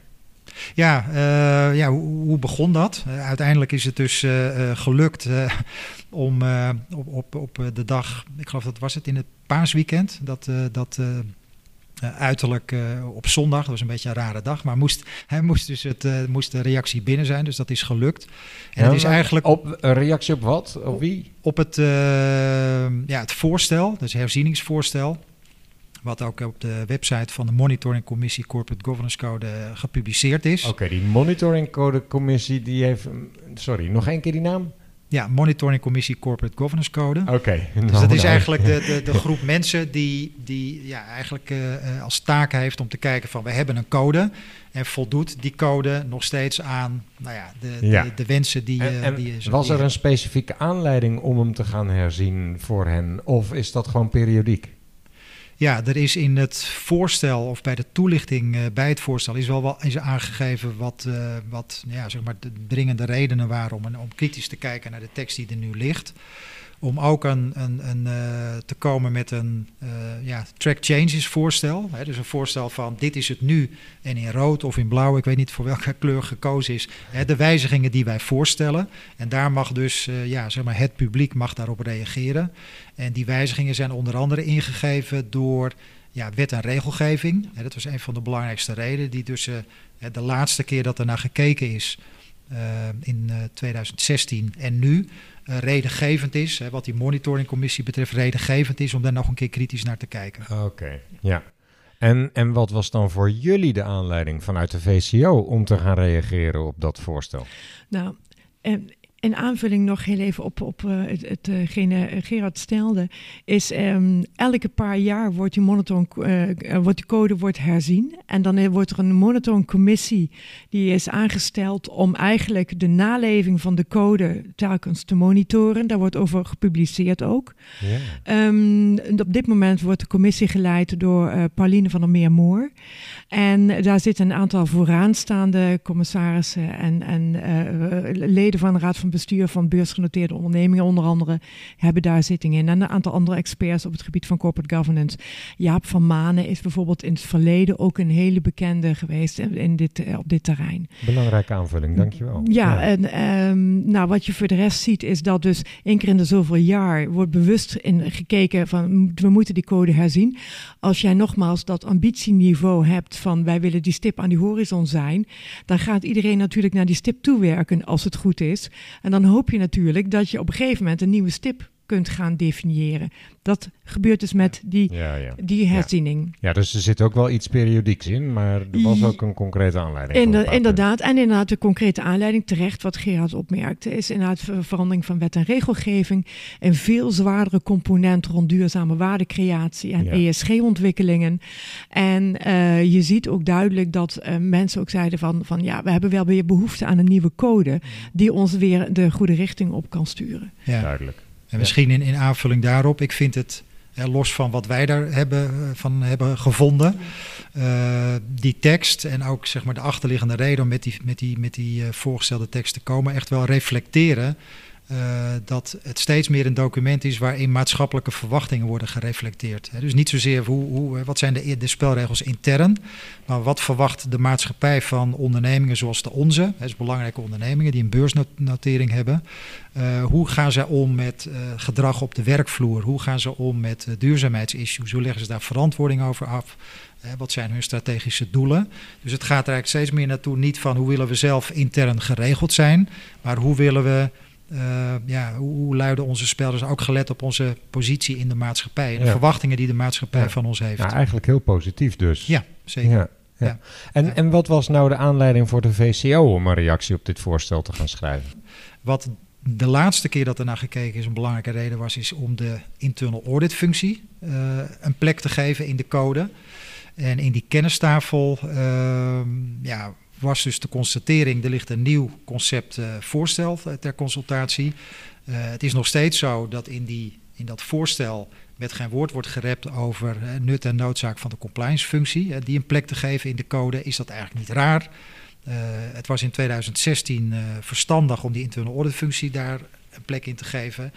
ja, uh, ja hoe, hoe, begon dat? Uh, uiteindelijk is het dus uh, gelukt om op, op, op de dag, ik geloof dat was het in het paasweekend, dat, dat uiterlijk op zondag, dat was een beetje een rare dag, maar moest, hij moest dus het, moest de reactie binnen zijn, dus dat is gelukt. En ja, het is eigenlijk... Op, een reactie op wat? Op wie? Op het, ja, het voorstel, dus herzieningsvoorstel. Wat ook op de website van de Monitoring Commissie Corporate Governance Code gepubliceerd is. Oké, die Monitoring Code Commissie, die heeft. Sorry, nog één keer die naam? Ja, Monitoring Commissie Corporate Governance Code. Oké. dus dat is eigenlijk de, de, de, groep mensen die, die ja, eigenlijk uh, als taak heeft om te kijken van we hebben een code en voldoet die code nog steeds aan nou ja, de, ja. de, de, wensen die, en, en die Was er een specifieke aanleiding om hem te gaan herzien voor hen of is dat gewoon periodiek? Ja, er is in het voorstel of bij de toelichting uh, bij het voorstel is wel wat, is aangegeven wat, uh, wat ja, zeg maar de dringende redenen waren om, om kritisch te kijken naar de tekst die er nu ligt om ook een, een, een, uh, te komen met een uh, ja, track changes voorstel. Hè, dus een voorstel van dit is het nu en in rood of in blauw, ik weet niet voor welke kleur gekozen is. Hè, de wijzigingen die wij voorstellen. En daar mag dus uh, ja, zeg maar het publiek mag daarop reageren. En die wijzigingen zijn onder andere ingegeven door ja, wet en regelgeving. Hè, dat was een van de belangrijkste redenen die dus de laatste keer dat er naar gekeken is in 2016 en nu uh, redengevend is. Hè, wat die monitoringcommissie betreft, redengevend is om daar nog een keer kritisch naar te kijken. Oké, ja. En, en wat was dan voor jullie de aanleiding vanuit de VCO om te gaan reageren op dat voorstel? Nou, en in aanvulling nog heel even op, op uh, hetgene Gerard stelde, is um, elke paar jaar wordt die, monitor, uh, wordt die code wordt herzien. En dan wordt er een monitoringcommissie die is aangesteld om eigenlijk de naleving van de code telkens te monitoren. Daar wordt over gepubliceerd ook. Ja. Um, op dit moment wordt de commissie geleid door Pauline van der Meer-Moor. En daar zitten een aantal vooraanstaande commissarissen en, en leden van de Raad van bestuur van beursgenoteerde ondernemingen onder andere hebben daar zittingen in. En een aantal andere experts op het gebied van corporate governance. Jaap van Manen is bijvoorbeeld in het verleden ook een hele bekende geweest in dit, eh, op dit terrein. Belangrijke aanvulling, dankjewel. Ja, ja. en um, nou, wat je voor de rest ziet is dat dus één keer in de zoveel jaar wordt bewust in gekeken van we moeten die code herzien. Als jij nogmaals dat ambitieniveau hebt van wij willen die stip aan die horizon zijn, dan gaat iedereen natuurlijk naar die stip toewerken als het goed is. En dan hoop je natuurlijk dat je op een gegeven moment een nieuwe stip kunt gaan definiëren. Dat gebeurt dus met die, Ja, ja. die herziening. ja, dus er zit ook wel iets periodieks in, maar er was ook een concrete aanleiding. Inder- paar inderdaad, en inderdaad de concrete aanleiding terecht, wat Gerard opmerkte, is inderdaad ver- verandering van wet en regelgeving. Een veel zwaardere component rond duurzame waardecreatie en Ja. ESG-ontwikkelingen. En eh, je ziet ook duidelijk dat eh, mensen ook zeiden van, van ja, we hebben wel weer behoefte aan een nieuwe code die ons weer de goede richting op kan sturen. Ja. Duidelijk. En misschien in, in aanvulling daarop, ik vind het, los van wat wij daar hebben, eh, van hebben gevonden, eh, die tekst en ook zeg maar, de achterliggende reden om met die, met die, met die eh, voorgestelde tekst te komen, echt wel reflecteren eh, dat het steeds meer een document is waarin maatschappelijke verwachtingen worden gereflecteerd. Dus niet zozeer hoe, hoe, eh, wat zijn de, spelregels intern, maar wat verwacht de maatschappij van ondernemingen zoals de onze, dus belangrijke ondernemingen die een beursnotering hebben. Uh, hoe gaan zij om met uh, gedrag op de werkvloer? Hoe gaan ze om met duurzaamheidsissues? Hoe leggen ze daar verantwoording over af? wat zijn hun strategische doelen? Dus het gaat er eigenlijk steeds meer naartoe niet van hoe willen we zelf intern geregeld zijn, maar hoe willen we uh, ja, hoe, hoe, luiden onze spelers ook gelet op onze positie in de maatschappij en de Ja. verwachtingen die de maatschappij Ja. van ons heeft. Nou, eigenlijk heel positief dus. Ja, zeker. Ja, ja. Ja. En, Ja. en wat was nou de aanleiding voor de VCO om een reactie op dit voorstel te gaan schrijven? Wat de laatste keer dat er naar gekeken is, een belangrijke reden was, is om de internal audit functie uh, een plek te geven in de code. En in die kennistafel uh, ja, was dus de constatering, er ligt een nieuw concept uh, voorstel ter consultatie. Uh, het is nog steeds zo dat in, die, in dat voorstel met geen woord wordt gerept over nut en noodzaak van de compliance functie. die een plek te geven in de code, is dat eigenlijk niet raar. Het was in 2016 uh, verstandig om die internal audit functie daar een plek in te geven.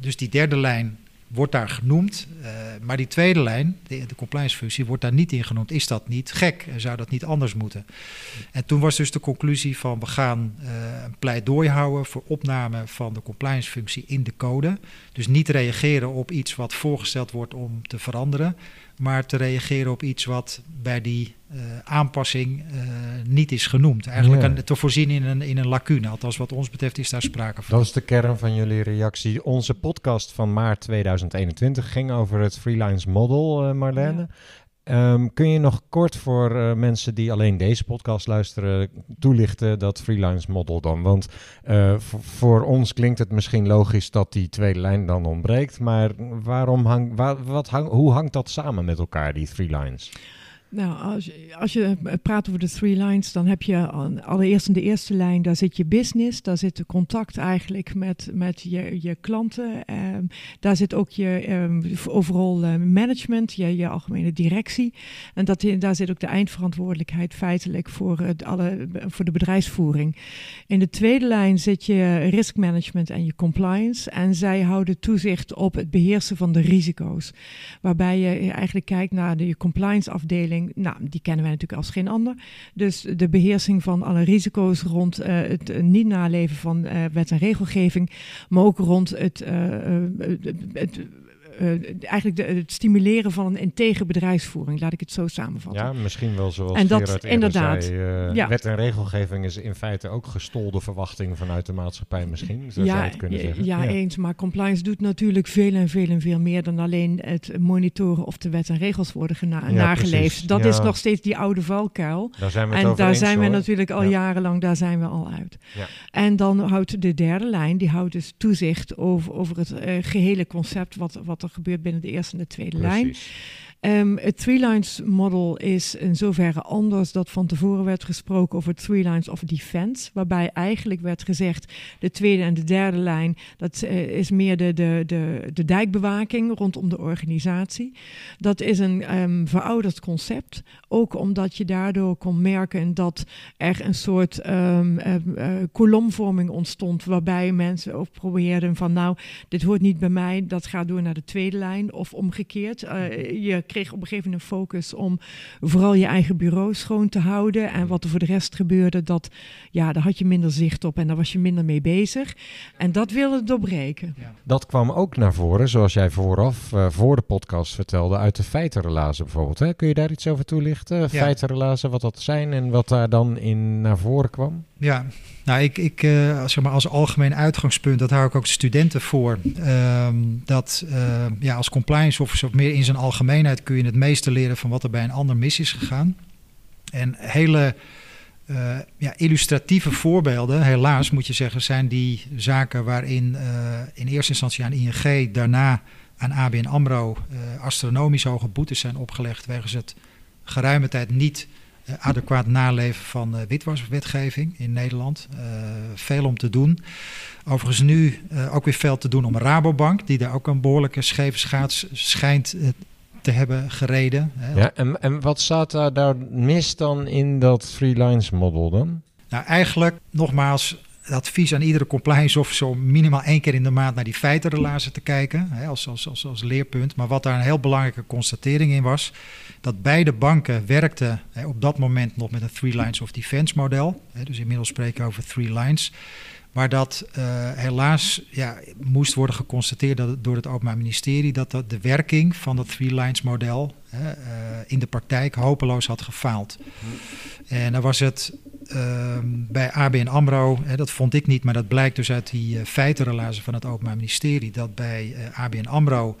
Dus die derde lijn wordt daar genoemd. Uh, maar die tweede lijn, de, compliance functie, wordt daar niet in genoemd. Is dat niet gek? Zou dat niet anders moeten? En toen was dus de conclusie van we gaan uh, een pleidooi houden voor opname van de compliance functie in de code. Dus niet reageren op iets wat voorgesteld wordt om te veranderen, maar te reageren op iets wat bij die uh, aanpassing uh, niet is genoemd. Eigenlijk Ja. een, te voorzien in een, in een lacune. Althans, wat ons betreft is daar sprake van. Dat is de kern van jullie reactie. Onze podcast van maart 2021 ging over het freelance model, eh, Marlene. Ehm, kun je nog kort voor eh, mensen die alleen deze podcast luisteren toelichten dat freelance model dan? Want eh, voor ons klinkt het misschien logisch dat die tweede lijn dan ontbreekt, maar waarom hang, wa- wat hang, hoe hangt dat samen met elkaar, die three? Nou, als je, als je praat over de three lines, dan heb je al- allereerst in de eerste lijn, daar zit je business, daar zit de contact eigenlijk met, met je, je klanten. ehm, daar zit ook je ehm, overal eh, management, je, je algemene directie. En dat, daar zit ook de eindverantwoordelijkheid feitelijk voor, het alle, voor de bedrijfsvoering. In de tweede lijn zit je risk management en je compliance. En zij houden toezicht op het beheersen van de risico's. Waarbij je eigenlijk kijkt naar de compliance afdeling. Nou, die kennen wij natuurlijk als geen ander. Dus de beheersing van alle risico's rond eh, het eh, niet naleven van eh, wet en regelgeving. Maar ook rond het, het, eigenlijk de, het stimuleren van een integere bedrijfsvoering, laat ik het zo samenvatten. Ja, misschien wel zoals En dat inderdaad, zei, eh, ja. wet en regelgeving is in feite ook gestolde verwachting vanuit de maatschappij misschien, zo zou je het kunnen ja, zeggen. Ja, eens. Maar compliance doet natuurlijk veel en veel en veel meer dan alleen het monitoren of de wet en regels worden gena- Ja, nageleefd. precies. Dat Ja. is nog steeds die oude valkuil. Daar zijn we het En daar eens, zijn we natuurlijk al Ja. jarenlang, daar zijn we al uit. Ja. En dan houdt de derde lijn, die houdt dus toezicht over, over het eh, gehele concept wat, wat er gebeurt binnen de eerste en de tweede lijn. Ehm, het Three Lines Model is in zoverre anders dat van tevoren werd gesproken over Three Lines of Defense, waarbij eigenlijk werd gezegd de tweede en de derde lijn, dat eh, is meer de, de, de, de dijkbewaking rondom de organisatie. Dat is een ehm, verouderd concept, ook omdat je daardoor kon merken dat er een soort ehm, ehm, eh, kolomvorming ontstond, waarbij mensen ook probeerden van nou, dit hoort niet bij mij, dat gaat door naar de tweede lijn of omgekeerd. Eh, je kreeg op een gegeven moment een focus om vooral je eigen bureau schoon te houden en wat er voor de rest gebeurde, dat ja, daar had je minder zicht op en daar was je minder mee bezig. En dat wilde doorbreken. Dat kwam ook naar voren, zoals jij vooraf, eh, voor de podcast vertelde, uit de feitenrelatie bijvoorbeeld. Hè? Kun je daar iets over toelichten? Toelichten, feitenrelazen, wat dat zijn en wat daar dan in naar voren kwam? Ja, nou, ik, ik uh, zeg maar als algemeen uitgangspunt, dat hou ik ook de studenten voor, ehm, dat uh, ja, als compliance officer of meer in zijn algemeenheid kun je het meeste leren van wat er bij een ander mis is gegaan. En hele uh, ja, illustratieve voorbeelden, helaas moet je zeggen, zijn die zaken waarin in eerste instantie aan ING, daarna aan ABN AMRO astronomisch hoge boetes zijn opgelegd wegens het geruime tijd niet uh, adequaat naleven van uh, witwaswetgeving in Nederland. Uh, veel om te doen. Overigens nu ook weer veel te doen om Rabobank, die daar ook een behoorlijke scheve schaats schijnt te hebben gereden. Ja, en, en wat staat daar, daar mis dan in dat Three Lines model dan? Nou, eigenlijk nogmaals, advies aan iedere compliance officer om minimaal één keer in de maand naar die feitenrelazen te kijken, hè, als, als, als, als leerpunt. Maar wat daar een heel belangrijke constatering in was, dat beide banken werkten hè, op dat moment nog met een three lines of defense model. Hè, dus inmiddels spreken we over three lines. Maar dat uh, helaas ja, moest worden geconstateerd dat, door het Openbaar Ministerie dat, de werking van dat three lines model hè, uh, in de praktijk hopeloos had gefaald. En dan was het bij ABN AMRO, hè, dat vond ik niet, maar dat blijkt dus uit die uh, feitenrelatie van het Openbaar Ministerie, dat bij uh, ABN AMRO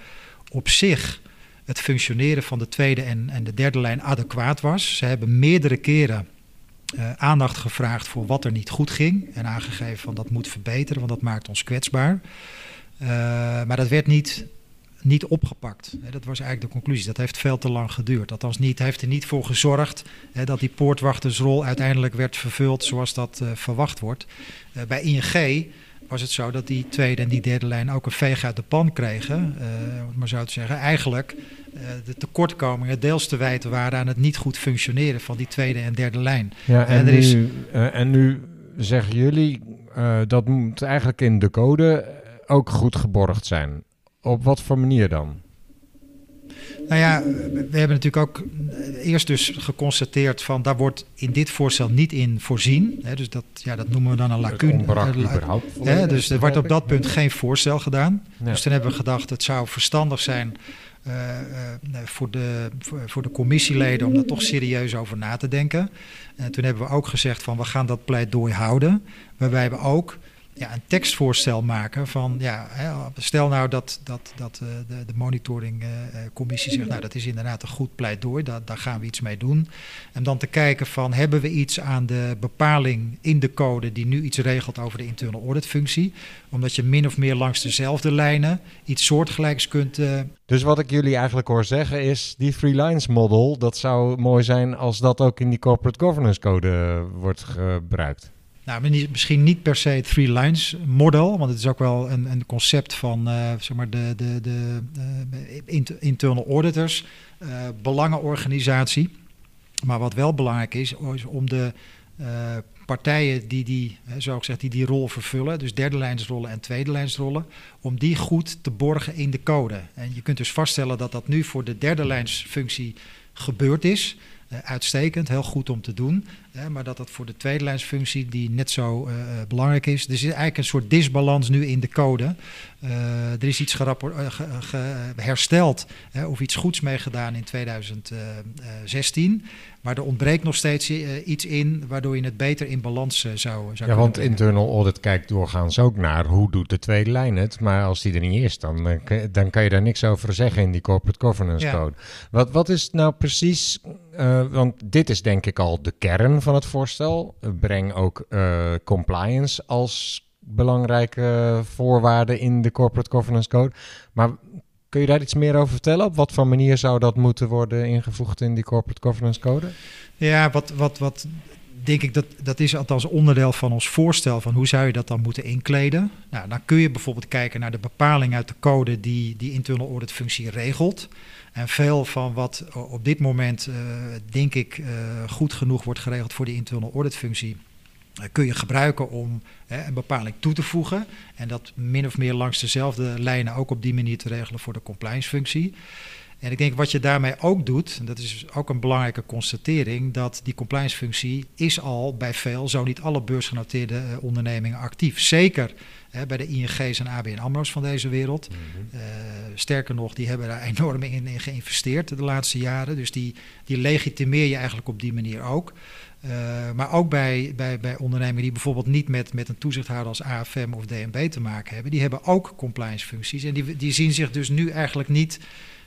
op zich het functioneren van de tweede en, en de derde lijn adequaat was. Ze hebben meerdere keren uh, aandacht gevraagd voor wat er niet goed ging en aangegeven van dat moet verbeteren, want dat maakt ons kwetsbaar. maar dat werd niet niet opgepakt. Dat was eigenlijk de conclusie. Dat heeft veel te lang geduurd. Althans, niet, heeft er niet voor gezorgd dat die poortwachtersrol uiteindelijk werd vervuld zoals dat uh, verwacht wordt. Uh, bij ING was het zo dat die tweede en die derde lijn ook een veeg uit de pan kregen. Uh, maar zo te zeggen, eigenlijk de tekortkomingen deels te wijten waren aan het niet goed functioneren van die tweede en derde lijn. Ja, en, en, er nu, is, en nu zeggen jullie dat moet eigenlijk in de code ook goed geborgd zijn. Op wat voor manier dan? Nou ja, we hebben natuurlijk ook eerst dus geconstateerd van daar wordt in dit voorstel niet in voorzien. Hè, dus dat, ja, dat noemen we dan een lacune. Hè, dus er wordt op dat punt geen voorstel gedaan. Ja. Dus toen hebben we gedacht het zou verstandig zijn uh, uh, voor, de, voor, voor, de commissieleden om daar toch serieus over na te denken. En toen hebben we ook gezegd van we gaan dat pleidooi houden. Waarbij we ook ja, een tekstvoorstel maken van, ja, stel nou dat, dat, dat uh, de, de monitoringcommissie uh, zegt, nou dat is inderdaad een goed pleidooi, daar, daar gaan we iets mee doen. En dan te kijken van, hebben we iets aan de bepaling in de code die nu iets regelt over de internal audit functie, omdat je min of meer langs dezelfde lijnen iets soortgelijks kunt... Dus wat ik jullie eigenlijk hoor zeggen is, die Free Lines model, dat zou mooi zijn als dat ook in die corporate governance code wordt gebruikt. Nou, misschien niet per se het three lines model, want het is ook wel een, een concept van uh, zeg maar de, de, de uh, internal auditors, uh, belangenorganisatie. Maar wat wel belangrijk is, is om de partijen die die, zo gezegd, die die rol vervullen, dus derde lijnsrollen en tweede lijnsrollen, om die goed te borgen in de code. En je kunt dus vaststellen dat dat nu voor de derde lijnsfunctie gebeurd is. Uitstekend, heel goed om te doen. Uh, maar dat dat voor de tweede lijnsfunctie, die net zo uh, belangrijk is. Er is eigenlijk een soort disbalans nu in de code. er is iets hersteld of iets goeds meegedaan in 2016. Maar er ontbreekt nog steeds iets in waardoor je het beter in balans zou, zou ja, want brengen. internal audit kijkt doorgaans ook naar hoe doet de tweede lijn het. Maar als die er niet is, dan, dan kan je daar niks over zeggen in die corporate governance ja. code. Wat, wat is nou precies uh, want dit is denk ik al de kern van het voorstel. Breng ook uh, compliance als belangrijke voorwaarde in de Corporate Governance Code. Maar kun je daar iets meer over vertellen? Op wat voor manier zou dat moeten worden ingevoegd in die Corporate Governance Code? Ja, wat, wat, wat denk ik dat dat is althans onderdeel van ons voorstel van hoe zou je dat dan moeten inkleden. Nou, dan kun je bijvoorbeeld kijken naar de bepaling uit de code die die internal audit functie regelt. En veel van wat op dit moment, uh, denk ik, uh, goed genoeg wordt geregeld voor die internal audit functie, uh, kun je gebruiken om een bepaling toe te voegen. En dat min of meer langs dezelfde lijnen ook op die manier te regelen voor de compliance functie. En ik denk wat je daarmee ook doet, en dat is ook een belangrijke constatering, dat die compliance functie is al bij veel, zo niet alle beursgenoteerde uh, ondernemingen actief. Zeker hè, bij de ING's en ABN AMRO's van deze wereld. Uh, sterker nog, die hebben daar enorm in, in, geïnvesteerd de laatste jaren. Dus die, die legitimeer je eigenlijk op die manier ook. Uh, maar ook bij, bij, bij ondernemingen die bijvoorbeeld niet met, met een toezichthouder als AFM of DNB te maken hebben, die hebben ook compliance functies. En die, die zien zich dus nu eigenlijk niet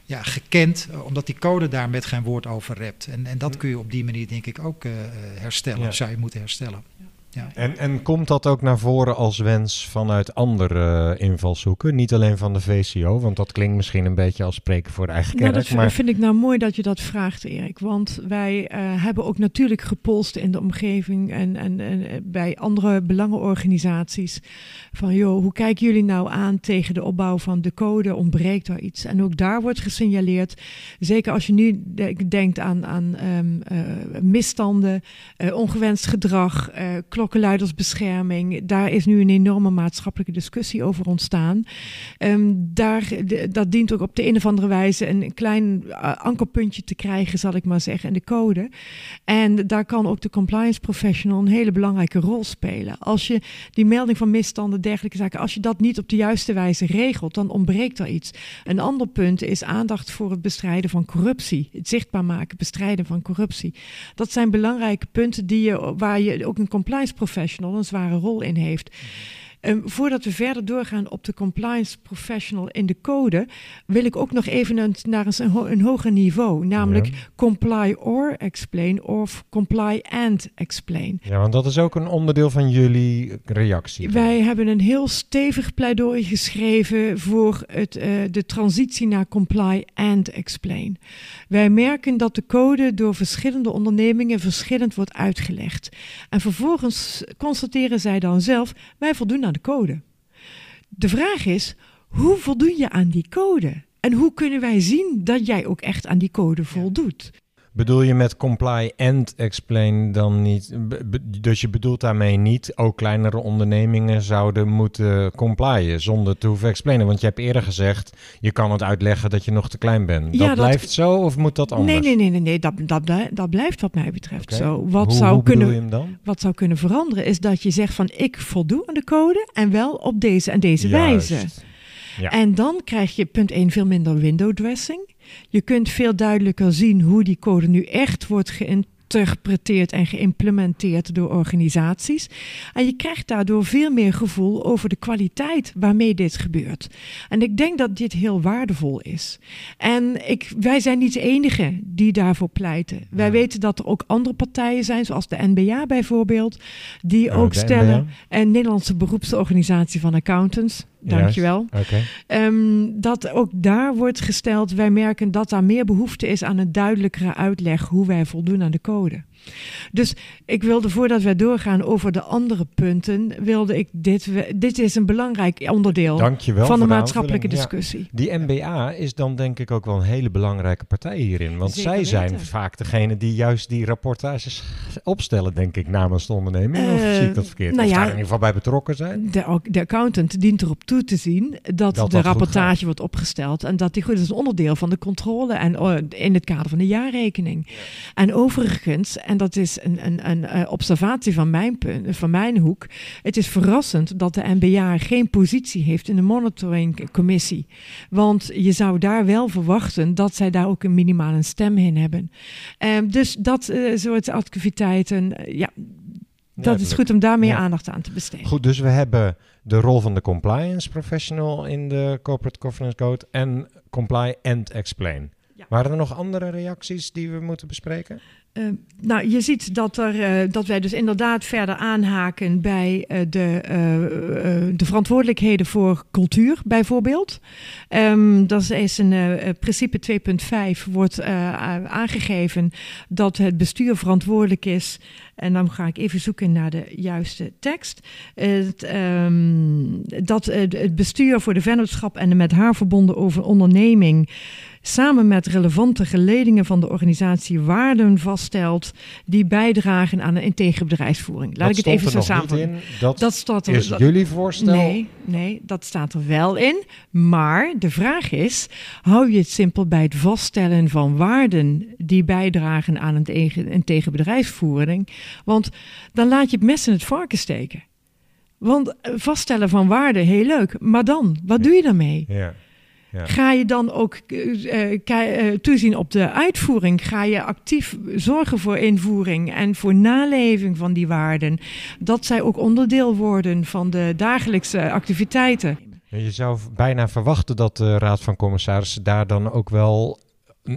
ja, gekend, omdat die code daar met geen woord over rept. En, en dat kun je op die manier denk ik ook uh, herstellen, ja. zou je moeten herstellen. Ja. En, en komt dat ook naar voren als wens vanuit andere uh, invalshoeken? Niet alleen van de VCO, want dat klinkt misschien een beetje als spreken voor eigen kerk. Nou, dat maar... vind ik nou mooi dat je dat vraagt, Erik. Want wij uh, hebben ook natuurlijk gepolst in de omgeving en, en, en bij andere belangenorganisaties. Van joh, hoe kijken jullie nou aan tegen de opbouw van de code? Ontbreekt er iets? En ook daar wordt gesignaleerd, zeker als je nu denkt aan, aan um, uh, misstanden, ongewenst gedrag, klokkenluidersbescherming. Daar is nu een enorme maatschappelijke discussie over ontstaan. Um, daar, dat dient ook op de een of andere wijze een klein uh, ankerpuntje te krijgen, zal ik maar zeggen, in de code. En daar kan ook de compliance professional een hele belangrijke rol spelen. Als je die melding van misstanden, dergelijke zaken, als je dat niet op de juiste wijze regelt, dan ontbreekt er iets. Een ander punt is aandacht voor het bestrijden van corruptie. Het zichtbaar maken, bestrijden van corruptie. Dat zijn belangrijke punten die je, waar je ook een compliance professional een zware rol in heeft. Um, voordat we verder doorgaan op de compliance professional in de code, wil ik ook nog even een, naar een, een, ho een hoger niveau, namelijk ja. comply or explain of comply and explain. Ja, want dat is ook een onderdeel van jullie reactie. Wij hebben een heel stevig pleidooi geschreven voor het, uh, de transitie naar comply and explain. Wij merken dat de code door verschillende ondernemingen verschillend wordt uitgelegd. En vervolgens constateren zij dan zelf, wij voldoen aan de code. De vraag is, hoe voldoen je aan die code? En hoe kunnen wij zien dat jij ook echt aan die code voldoet? Bedoel je met comply and explain dan niet? Dus je bedoelt daarmee niet ook kleinere ondernemingen zouden moeten complyen zonder te hoeven explainen? Want je hebt eerder gezegd, je kan het uitleggen dat je nog te klein bent. Ja, dat, dat blijft zo of moet dat anders? Nee, nee, nee, nee, nee dat, dat, dat blijft wat mij betreft okay. zo. Wat, hoe, zou hoe kunnen, je hem dan? wat zou kunnen veranderen is dat je zegt van ik voldoe aan de code en wel op deze en deze Juist. wijze. Ja. En dan krijg je punt 1 veel minder window dressing. Je kunt veel duidelijker zien hoe die code nu echt wordt geïnterpreteerd en geïmplementeerd door organisaties. En je krijgt daardoor veel meer gevoel over de kwaliteit waarmee dit gebeurt. En ik denk dat dit heel waardevol is. En ik, wij zijn niet de enige die daarvoor pleiten. Wij ja. weten dat er ook andere partijen zijn, zoals de NBA bijvoorbeeld, die oh, ook stellen. NBA? En Nederlandse beroepsorganisatie van accountants. Dankjewel. Yes. Okay. Um, dat ook daar wordt gesteld, wij merken dat daar meer behoefte is aan een duidelijkere uitleg hoe wij voldoen aan de code. Dus ik wilde voordat wij doorgaan over de andere punten, wilde ik dit. Dit is een belangrijk onderdeel Dankjewel van de maatschappelijke discussie. Ja, die MBA is dan denk ik ook wel een hele belangrijke partij hierin. Want Zeker zij zijn vaak degene die juist die rapportages opstellen, denk ik, namens de onderneming. Uh, of zie ik dat verkeerd? Nou of ja, daar in ieder geval bij betrokken zijn? De, de accountant dient erop toe te zien dat, Dat de rapportage wordt opgesteld en dat die goed is een onderdeel van de controle en uh, in het kader van de jaarrekening. En overigens, en dat is een, een, een uh, observatie van mijn, punt, van mijn hoek, het is verrassend dat de NBA geen positie heeft in de monitoringcommissie. Want je zou daar wel verwachten dat zij daar ook een minimale stem in hebben. Um, dus dat uh, soort activiteiten, uh, ja, dat is goed om daar meer Ja. aandacht aan te besteden. Goed, dus we hebben de rol van de compliance professional in de Corporate Governance Code en comply and explain. Ja. Waren er nog andere reacties die we moeten bespreken? Uh, nou, je ziet dat, er, uh, dat wij dus inderdaad verder aanhaken bij uh, de, de verantwoordelijkheden voor cultuur, bijvoorbeeld. Um, dat is een principe 2.5 wordt aangegeven dat het bestuur verantwoordelijk is. En dan ga ik even zoeken naar de juiste tekst. Het, um, dat het bestuur voor de vennootschap en de met haar verbonden over onderneming samen met relevante geledingen van de organisatie waarden vaststelt die bijdragen aan een integere bedrijfsvoering. Laat Dat ik het even zo samenvatten. Dat, Dat staat er. is dat- jullie voorstel. Nee, nee, dat staat er wel in. Maar de vraag is: hou je het simpel bij het vaststellen van waarden die bijdragen aan een tegen, een tegen bedrijfsvoering? Want dan laat je het mes in het varken steken. Want eh, vaststellen van waarden, heel leuk. Maar dan, wat doe je daarmee? Ja. Ja. Ga je dan ook eh, eh, eh, toezien op de uitvoering? Ga je actief zorgen voor invoering en voor naleving van die waarden? Dat zij ook onderdeel worden van de dagelijkse activiteiten. Je zou bijna verwachten dat de Raad van Commissarissen daar dan ook wel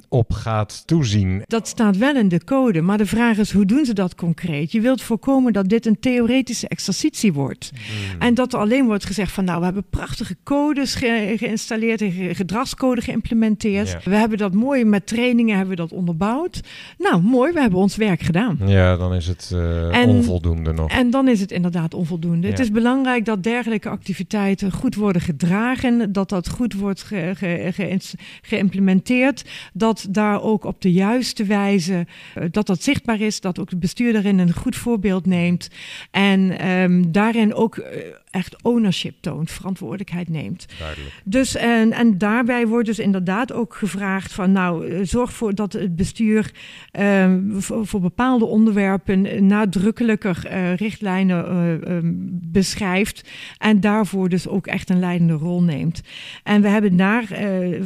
op gaat toezien. Dat staat wel in de code, maar de vraag is hoe doen ze dat concreet? Je wilt voorkomen dat dit een theoretische exercitie wordt. En dat er alleen wordt gezegd van nou, we hebben prachtige codes ge- geïnstalleerd en ge- gedragscode geïmplementeerd. Ja. We hebben dat mooi met trainingen hebben we dat onderbouwd. Nou, mooi, we hebben ons werk gedaan. Ja, dan is het eh, En- onvoldoende nog. En dan is het inderdaad onvoldoende. Het is belangrijk dat dergelijke activiteiten goed worden gedragen, dat dat goed wordt ge- ge- geïns- geïmplementeerd, dat daar ook op de juiste wijze, eh, dat dat zichtbaar is, dat ook de bestuur daarin een goed voorbeeld neemt. En ehm, daarin ook eh, echt ownership toont, verantwoordelijkheid neemt. Duidelijk. Dus en, en daarbij wordt dus inderdaad ook gevraagd van nou eh, zorg voor dat het bestuur eh, voor, voor bepaalde onderwerpen nadrukkelijker eh, richtlijnen eh, ehm, beschrijft en daarvoor dus ook echt een leidende rol neemt. En we hebben naar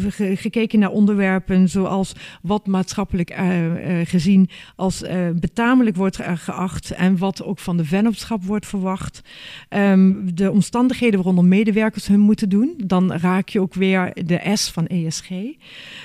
ge- gekeken naar onderwerpen zoals wat maatschappelijk gezien als betamelijk wordt geacht en wat ook van de vennootschap wordt verwacht. Ehm, de omstandigheden waaronder medewerkers hun moeten doen. Dan raak je ook weer de S van ESG.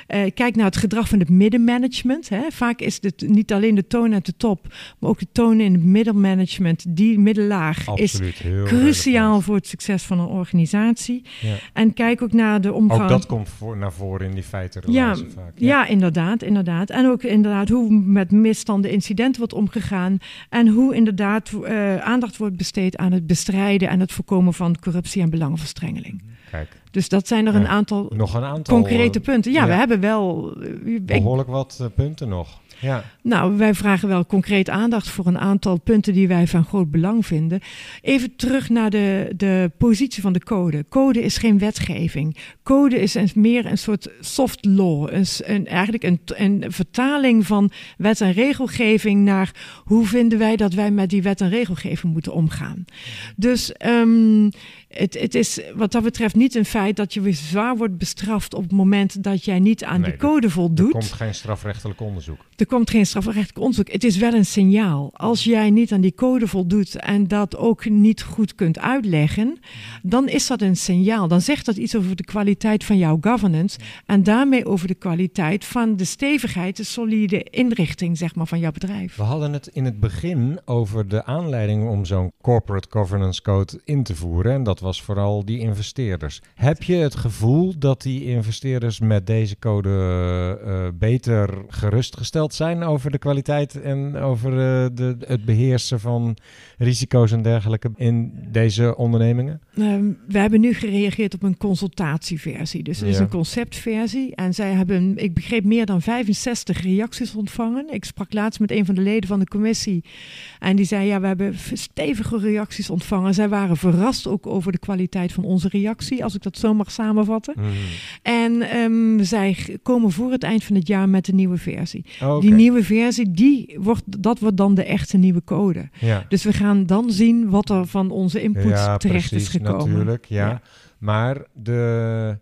Eh, kijk naar het gedrag van het middenmanagement. Hè. Vaak is het niet alleen de toon uit de top, maar ook de toon in het middenmanagement, die middenlaag, is Absoluut. Cruciaal relevant. voor het succes van een organisatie. Ja. En kijk ook naar de omgang. Ook dat komt voor, naar voren in die feiten. Ja, vaak. ja. inderdaad, inderdaad. En ook inderdaad hoe met misstanden, incidenten wordt omgegaan. En hoe inderdaad eh, aandacht wordt besteed aan het bestrijden en het voorkomen van corruptie en belangenverstrengeling. Kijk, Dus dat zijn er een aantal nog een aantal concrete eh, punten. Ja, ja. we hebben wel. eh, ik- behoorlijk wat eh, punten nog. Ja. Nou, wij vragen wel concreet aandacht voor een aantal punten die wij van groot belang vinden. Even terug naar de, de positie van de code. Code is geen wetgeving. Code is een, meer een soort soft law. Een, een, eigenlijk een, een vertaling van wet en regelgeving naar hoe vinden wij dat wij met die wet en regelgeving moeten omgaan. Dus ehm, het, het is wat dat betreft niet een feit dat je weer zwaar wordt bestraft op het moment dat jij niet aan Nee, die er- code Er voldoet. komt geen strafrechtelijk onderzoek. Er komt geen strafrechtelijk onderzoek. Het is wel een signaal. Als jij niet aan die code voldoet en dat ook niet goed kunt uitleggen, dan is dat een signaal. Dan zegt dat iets over de kwaliteit van jouw governance en daarmee over de kwaliteit van de stevigheid, de solide inrichting zeg maar, van jouw bedrijf. We hadden het in het begin over de aanleiding om zo'n corporate governance code in te voeren. En dat was vooral die investeerders. Heb je het gevoel dat die investeerders met deze code eh, beter gerustgesteld zijn over de kwaliteit en over eh, de, het beheersen van risico's en dergelijke in deze ondernemingen? Ehm, we hebben nu gereageerd op een consultatieversie. Dus het is een conceptversie. En zij hebben, ik begreep, meer dan 65 reacties ontvangen. Ik sprak laatst met een van de leden van de commissie. En die zei, ja, we hebben stevige reacties ontvangen. Zij waren verrast ook over de kwaliteit van onze reactie, als ik dat zo mag samenvatten. Mhm. En ehm, zij komen voor het eind van het jaar met een nieuwe versie. Oké. Die nieuwe versie, die wordt, dat wordt dan de echte nieuwe code. Ja. Dus we gaan dan zien wat er van onze input ja, terecht precies, is gekomen. natuurlijk, ja. Ja. Maar de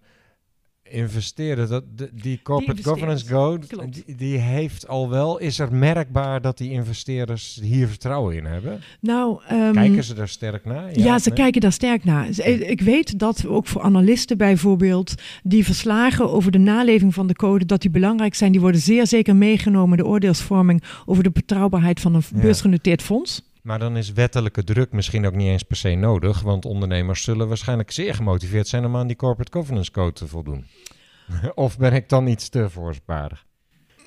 investeren, dat, de- die corporate governance code, die, die heeft al wel, is er merkbaar dat die investeerders hier vertrouwen in hebben? Nou, ehm, Kijken ze daar sterk naar? Ja, ze nee? kijken daar sterk naar. Ik weet dat ook voor analisten bijvoorbeeld, die verslagen over de naleving van de code, dat die belangrijk zijn. Die worden zeer zeker meegenomen in de oordeelsvorming over de betrouwbaarheid van een Ja. beursgenoteerd fonds. Maar dan is wettelijke druk misschien ook niet eens per se nodig, want ondernemers zullen waarschijnlijk zeer gemotiveerd zijn om aan die corporate governance code te voldoen. of ben ik dan iets te voorsparig?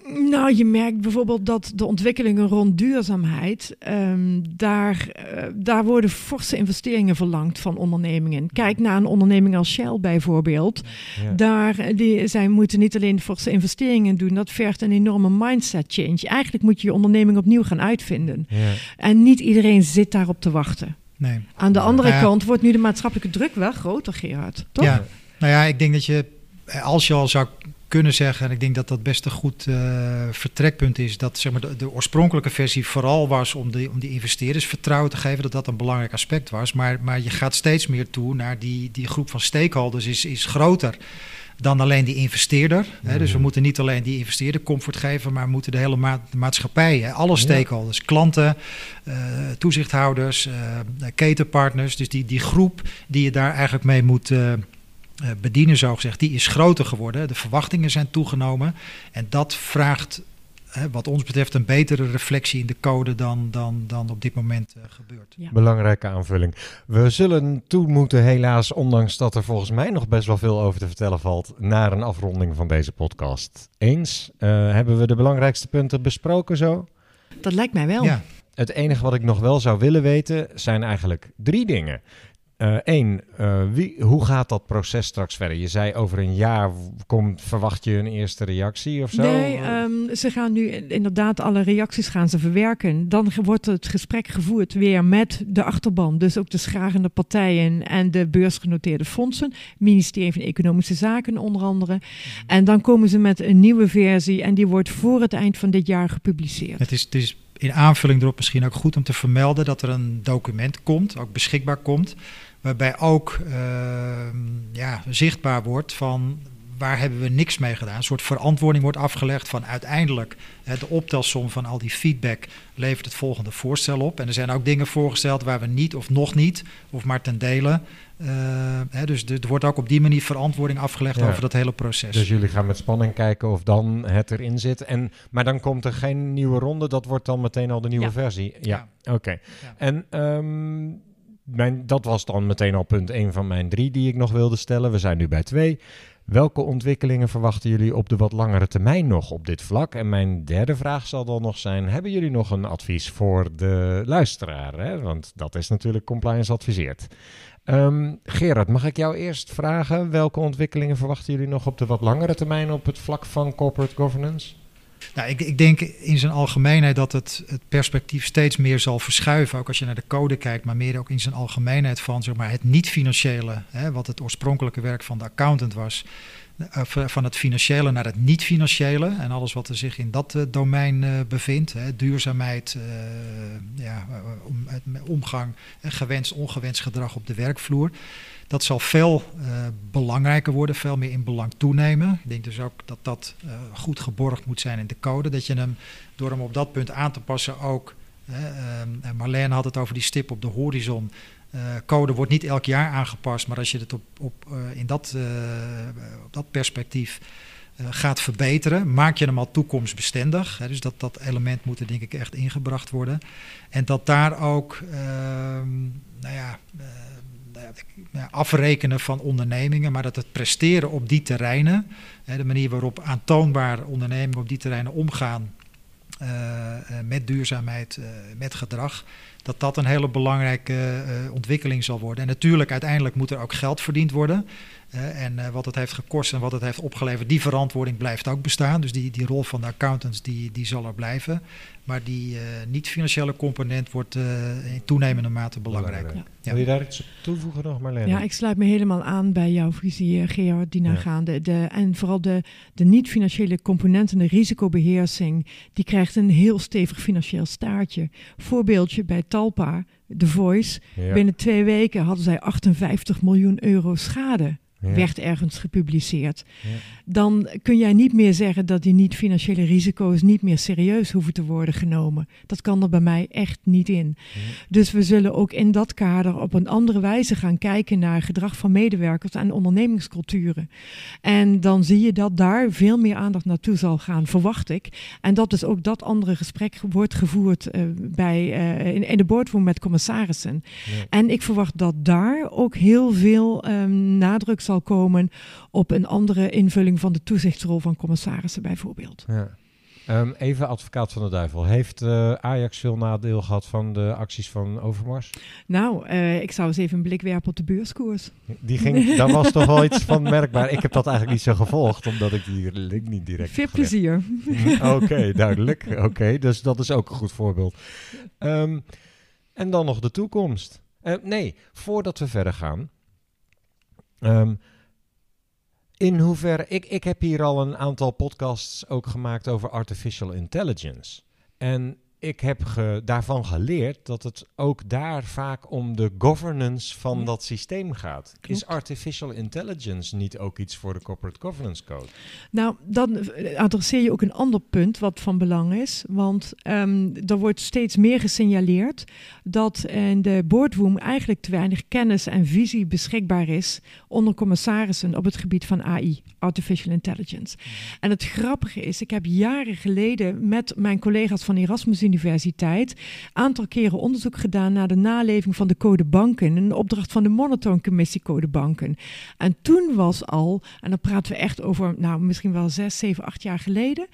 Nou, je merkt bijvoorbeeld dat de ontwikkelingen rond duurzaamheid, ehm, daar, eh, daar worden forse investeringen verlangd van ondernemingen. Kijk naar een onderneming als Shell bijvoorbeeld. Ja. Daar, eh, die, zij moeten niet alleen forse investeringen doen, dat vergt een enorme mindset change. Eigenlijk moet je je onderneming opnieuw gaan uitvinden. Ja. En niet iedereen zit daarop te wachten. Nee. Aan de andere Ja. kant wordt nu de maatschappelijke druk wel groter, Gerard. Toch? Ja, nou ja, ik denk dat je, eh, als je al zou kunnen zeggen, en ik denk dat dat best een goed eh, vertrekpunt is, dat zeg maar, de, de oorspronkelijke versie vooral was om, de, om die investeerders vertrouwen te geven, dat dat een belangrijk aspect was. Maar, maar je gaat steeds meer toe naar die, die groep van stakeholders is, is groter dan alleen die investeerder. Hè. Dus we moeten niet alleen die investeerder comfort geven, maar moeten de hele ma- de maatschappij, hè, alle stakeholders, klanten, eh, toezichthouders, eh, ketenpartners. Dus die, die groep die je daar eigenlijk mee moet bedienen, zo gezegd, die is groter geworden. De verwachtingen zijn toegenomen. En dat vraagt, hè, wat ons betreft, een betere reflectie in de code dan, dan, dan op dit moment eh, gebeurt. Ja. Belangrijke aanvulling. We zullen toe moeten, helaas, ondanks dat er volgens mij nog best wel veel over te vertellen valt, naar een afronding van deze podcast. Eens, eh, hebben we de belangrijkste punten besproken zo? Dat lijkt mij wel. Ja, Het enige wat ik nog wel zou willen weten zijn eigenlijk drie dingen. Eén, wie, hoe gaat dat proces straks verder? Je zei over een jaar komt, verwacht je een eerste reactie of zo? Nee, ehm, ze gaan nu inderdaad alle reacties gaan ze verwerken. Dan wordt het gesprek gevoerd weer met de achterban. Dus ook de schragende partijen en de beursgenoteerde fondsen. Ministerie van Economische Zaken onder andere. En dan komen ze met een nieuwe versie en die wordt voor het eind van dit jaar gepubliceerd. het is, het is in aanvulling erop misschien ook goed om te vermelden dat er een document komt, ook beschikbaar komt, waarbij ook ehm, ja, zichtbaar wordt van waar hebben we niks mee gedaan. Een soort verantwoording wordt afgelegd van uiteindelijk hè, de optelsom van al die feedback levert het volgende voorstel op. En er zijn ook dingen voorgesteld waar we niet of nog niet, of maar ten dele. eh, hè, dus er wordt ook op die manier verantwoording afgelegd Ja. over dat hele proces. Dus jullie gaan met spanning kijken of dan het erin zit. En, maar dan komt er geen nieuwe ronde, dat wordt dan meteen al de nieuwe Ja. versie. Ja, oké. En ehm, mijn, dat was dan meteen al punt 1 van mijn drie die ik nog wilde stellen. We zijn nu bij twee. Welke ontwikkelingen verwachten jullie op de wat langere termijn nog op dit vlak? En mijn derde vraag zal dan nog zijn: hebben jullie nog een advies voor de luisteraar? Hè? Want dat is natuurlijk compliance adviseert. Ehm, Gerard, mag ik jou eerst vragen welke ontwikkelingen verwachten jullie nog op de wat langere termijn op het vlak van corporate governance? Nou, ik, ik denk in zijn algemeenheid dat het, het perspectief steeds meer zal verschuiven. Ook als je naar de code kijkt, maar meer ook in zijn algemeenheid van zeg maar, het niet-financiële, wat het oorspronkelijke werk van de accountant was. eh, van het financiële naar het niet-financiële en alles wat er zich in dat eh, domein eh, bevindt. Hè, duurzaamheid, ja, omgang, gewenst, ongewenst gedrag op de werkvloer. Dat zal veel eh, belangrijker worden, veel meer in belang toenemen. Ik denk dus ook dat dat eh, goed geborgd moet zijn in de code. Dat je hem, door hem op dat punt aan te passen, ook. En Marlene had het over die stip op de horizon. Eh, code wordt niet elk jaar aangepast, maar als je het op, op, in dat, op dat perspectief gaat verbeteren, maak je hem al toekomstbestendig. Dus dat, dat element moet er denk ik echt ingebracht worden. En dat daar ook ehm, nou ja, afrekenen van ondernemingen, maar dat het presteren op die terreinen, de manier waarop aantoonbaar ondernemingen op die terreinen omgaan eh, eh, met duurzaamheid, eh, met gedrag, dat dat een hele belangrijke ontwikkeling zal worden. En natuurlijk, uiteindelijk moet er ook geld verdiend worden. En wat het heeft gekost en wat het heeft opgeleverd, die verantwoording blijft ook bestaan. Dus die, die rol van de accountants, die, die zal er blijven. Maar die eh, niet-financiële component wordt eh, in toenemende mate. Belangrijk. Ja. Wil je daar iets op toevoegen nog, Marlene? Ja, ik sluit me helemaal aan bij jouw visie, eh, Gerard, die nagaande. De, en vooral de, de niet-financiële componenten, de risicobeheersing, die krijgt een heel stevig financieel staartje. Voorbeeldje bij Talpa, The Voice. Ja. Binnen twee weken hadden zij 58 miljoen euro schade. Ja. werd ergens gepubliceerd. Ja. Dan kun jij niet meer zeggen dat die niet-financiële risico's niet meer serieus hoeven te worden genomen. Dat kan er bij mij echt niet in. Dus we zullen ook in dat kader op een andere wijze gaan kijken naar gedrag van medewerkers en ondernemingsculturen. En dan zie je dat daar veel meer aandacht naartoe zal gaan, verwacht ik. En dat dus ook dat andere gesprek wordt gevoerd eh, bij, eh, in, in de boardroom met commissarissen. En ik verwacht dat daar ook heel veel ehm, nadruk zal komen op een andere invulling van de toezichtsrol van commissarissen bijvoorbeeld. Ja. Ehm, even advocaat van de duivel. Heeft eh, Ajax veel nadeel gehad van de acties van Overmars? Nou, eh, ik zou eens even een blik werpen op de beurskoers. Die ging, daar was toch wel iets van merkbaar. Ik heb dat eigenlijk niet zo gevolgd, omdat ik die link niet direct Veel plezier. Mhm, Oké, duidelijk. Oké, dus dat is ook een goed voorbeeld. Ehm, en dan nog de toekomst. Eh, nee, voordat we verder gaan. Ehm, in hoeverre. Ik, ik heb hier al een aantal podcasts ook gemaakt over artificial intelligence. En ik heb ge- daarvan geleerd dat het ook daar vaak om de governance van Ja. dat systeem gaat. Klopt. Is artificial intelligence niet ook iets voor de corporate governance code? Nou, dan eh, adresseer je ook een ander punt wat van belang is. Want ehm, er wordt steeds meer gesignaleerd dat in de boardroom eigenlijk te weinig kennis en visie beschikbaar is onder commissarissen op het gebied van AI, Artificial Intelligence. En het grappige is, ik heb jaren geleden met mijn collega's van Erasmus Universiteit aantal keren onderzoek gedaan naar de naleving van de codebanken, een opdracht van de Monotone Commissie Codebanken. En toen was al, en dan praten we echt over, nou misschien wel zes, zeven, acht jaar geleden.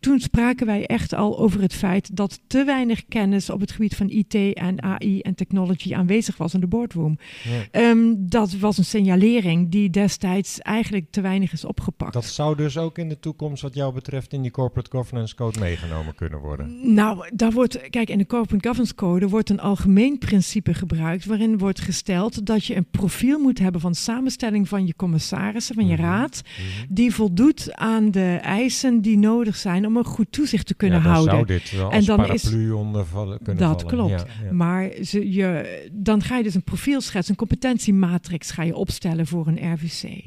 Toen spraken wij echt al over het feit dat te weinig kennis op het gebied van IT en AI en technology aanwezig was in de boardroom. Ja. Ehm, dat was een signalering die destijds eigenlijk te weinig is opgepakt. Dat zou dus ook in de toekomst, wat jou betreft, in die corporate governance code meegenomen kunnen worden. Nou, daar wordt, kijk, in de Corporate Governance Code wordt een algemeen principe gebruikt waarin wordt gesteld dat je een profiel moet hebben van samenstelling van je commissarissen, van je Mhm. raad, die voldoet aan de eisen die nodig zijn om een goed toezicht te kunnen ja, dan houden. zou dit wel En als dan is- onder vallen, kunnen Dat vallen. klopt. Ja, ja. Maar ze, je, dan ga je dus een profielschets, een competentiematrix ga je opstellen voor een RVC.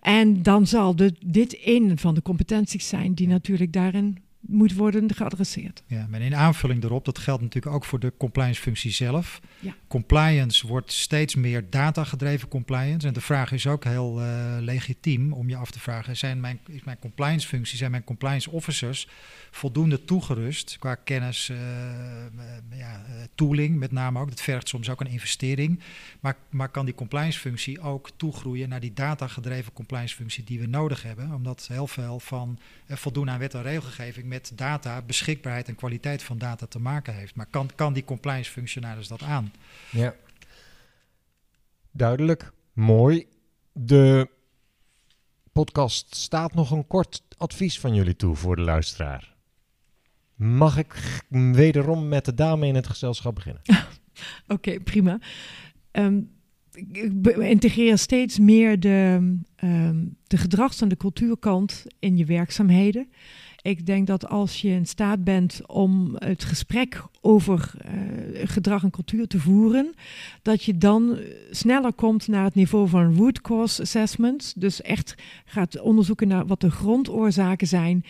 En dan zal de, dit een van de competenties zijn die natuurlijk daarin moet worden geadresseerd. Ja, maar in aanvulling daarop, dat geldt natuurlijk ook voor de compliance functie zelf. Ja. Compliance wordt steeds meer datagedreven compliance. En de vraag is ook heel eh, legitiem om je af te vragen, zijn mijn, is mijn compliance functie, zijn mijn compliance officers voldoende toegerust qua kennis, eh, eh, ja, tooling met name ook. Dat vergt soms ook een investering. Maar, maar kan die compliance functie ook toegroeien naar die datagedreven compliance functie die we nodig hebben? Omdat heel veel van voldoen aan wet en regelgeving met data, beschikbaarheid en kwaliteit van data te maken heeft. Maar kan, kan die compliance functionaris dat aan? Ja. Duidelijk. Mooi. De podcast staat nog een kort advies van jullie toe voor de luisteraar. Mag ik wederom met de dame in het gezelschap beginnen? Oké, prima. Ehm, ik be- integreer steeds meer de, ehm, de gedrags- en de cultuurkant in je werkzaamheden. Ik denk dat als je in staat bent om het gesprek over eh, gedrag en cultuur te voeren, dat je dan sneller komt naar het niveau van root cause assessment. Dus echt gaat onderzoeken naar wat de grondoorzaken zijn.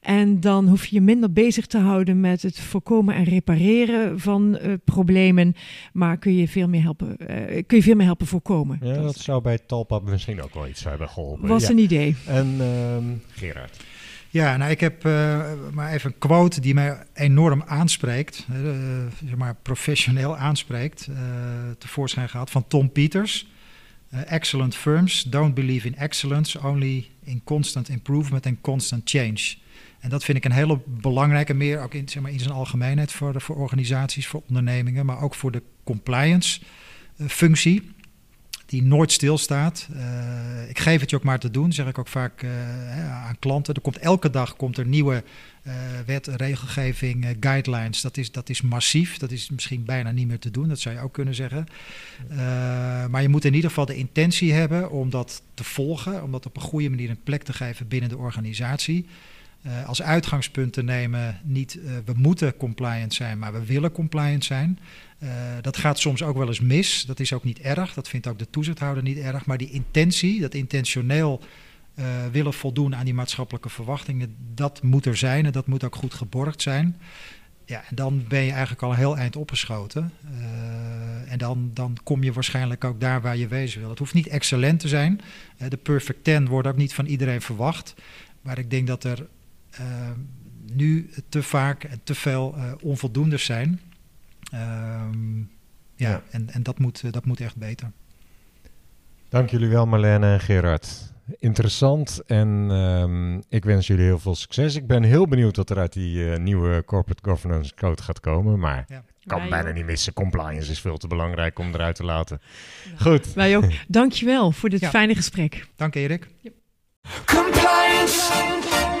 En dan hoef je je minder bezig te houden met het voorkomen en repareren van eh, problemen, maar kun je veel meer helpen, eh, kun je veel meer helpen voorkomen. Ja, Dat dat zou bij Talpa misschien ook wel iets hebben geholpen. was Ja. een idee. En ehm, Gerard. Ja, nou, ik heb eh, maar even een quote die mij enorm aanspreekt, eh, zeg maar professioneel aanspreekt, eh, tevoorschijn gehaald van Tom Peters. Excellent firms don't believe in excellence, only in constant improvement and constant change. En dat vind ik een hele belangrijke, meer ook in, zeg maar, in zijn algemeenheid voor, voor organisaties, voor ondernemingen, maar ook voor de compliance functie die nooit stilstaat. Eh, ik geef het je ook maar te doen, zeg ik ook vaak eh, aan klanten. Er komt elke dag komt er nieuwe eh, wet, regelgeving, guidelines. Dat is, dat is massief. Dat is misschien bijna niet meer te doen. Dat zou je ook kunnen zeggen. Maar je moet in ieder geval de intentie hebben om dat te volgen, om dat op een goede manier een plek te geven binnen de organisatie. Eh, als uitgangspunt te nemen, niet eh, we moeten compliant zijn, maar we willen compliant zijn. Eh, dat gaat soms ook wel eens mis. Dat is ook niet erg. Dat vindt ook de toezichthouder niet erg. Maar die intentie, dat intentioneel willen voldoen aan die maatschappelijke verwachtingen, dat moet er zijn en dat moet ook goed geborgd zijn. Ja, en dan ben je eigenlijk al een heel eind opgeschoten. En dan, dan kom je waarschijnlijk ook daar waar je wezen wil. Het hoeft niet excellent te zijn. De perfect ten wordt ook niet van iedereen verwacht. Maar ik denk dat er nu te vaak en te veel eh onvoldoenders zijn. Ehm, ja, Ja. En, en dat, moet, eh, dat moet echt beter. Dank jullie wel, Marlene en Gerard. Interessant en ehm, ik wens jullie heel veel succes. Ik ben heel benieuwd wat er uit die eh, nieuwe Corporate Governance Code gaat komen, maar Ja. kan Wij bijna ook. niet missen. Compliance is veel te belangrijk om eruit te laten. Goed. Wij ook. Dankjewel voor dit Ja. fijne gesprek. Dank Erik. Compliance.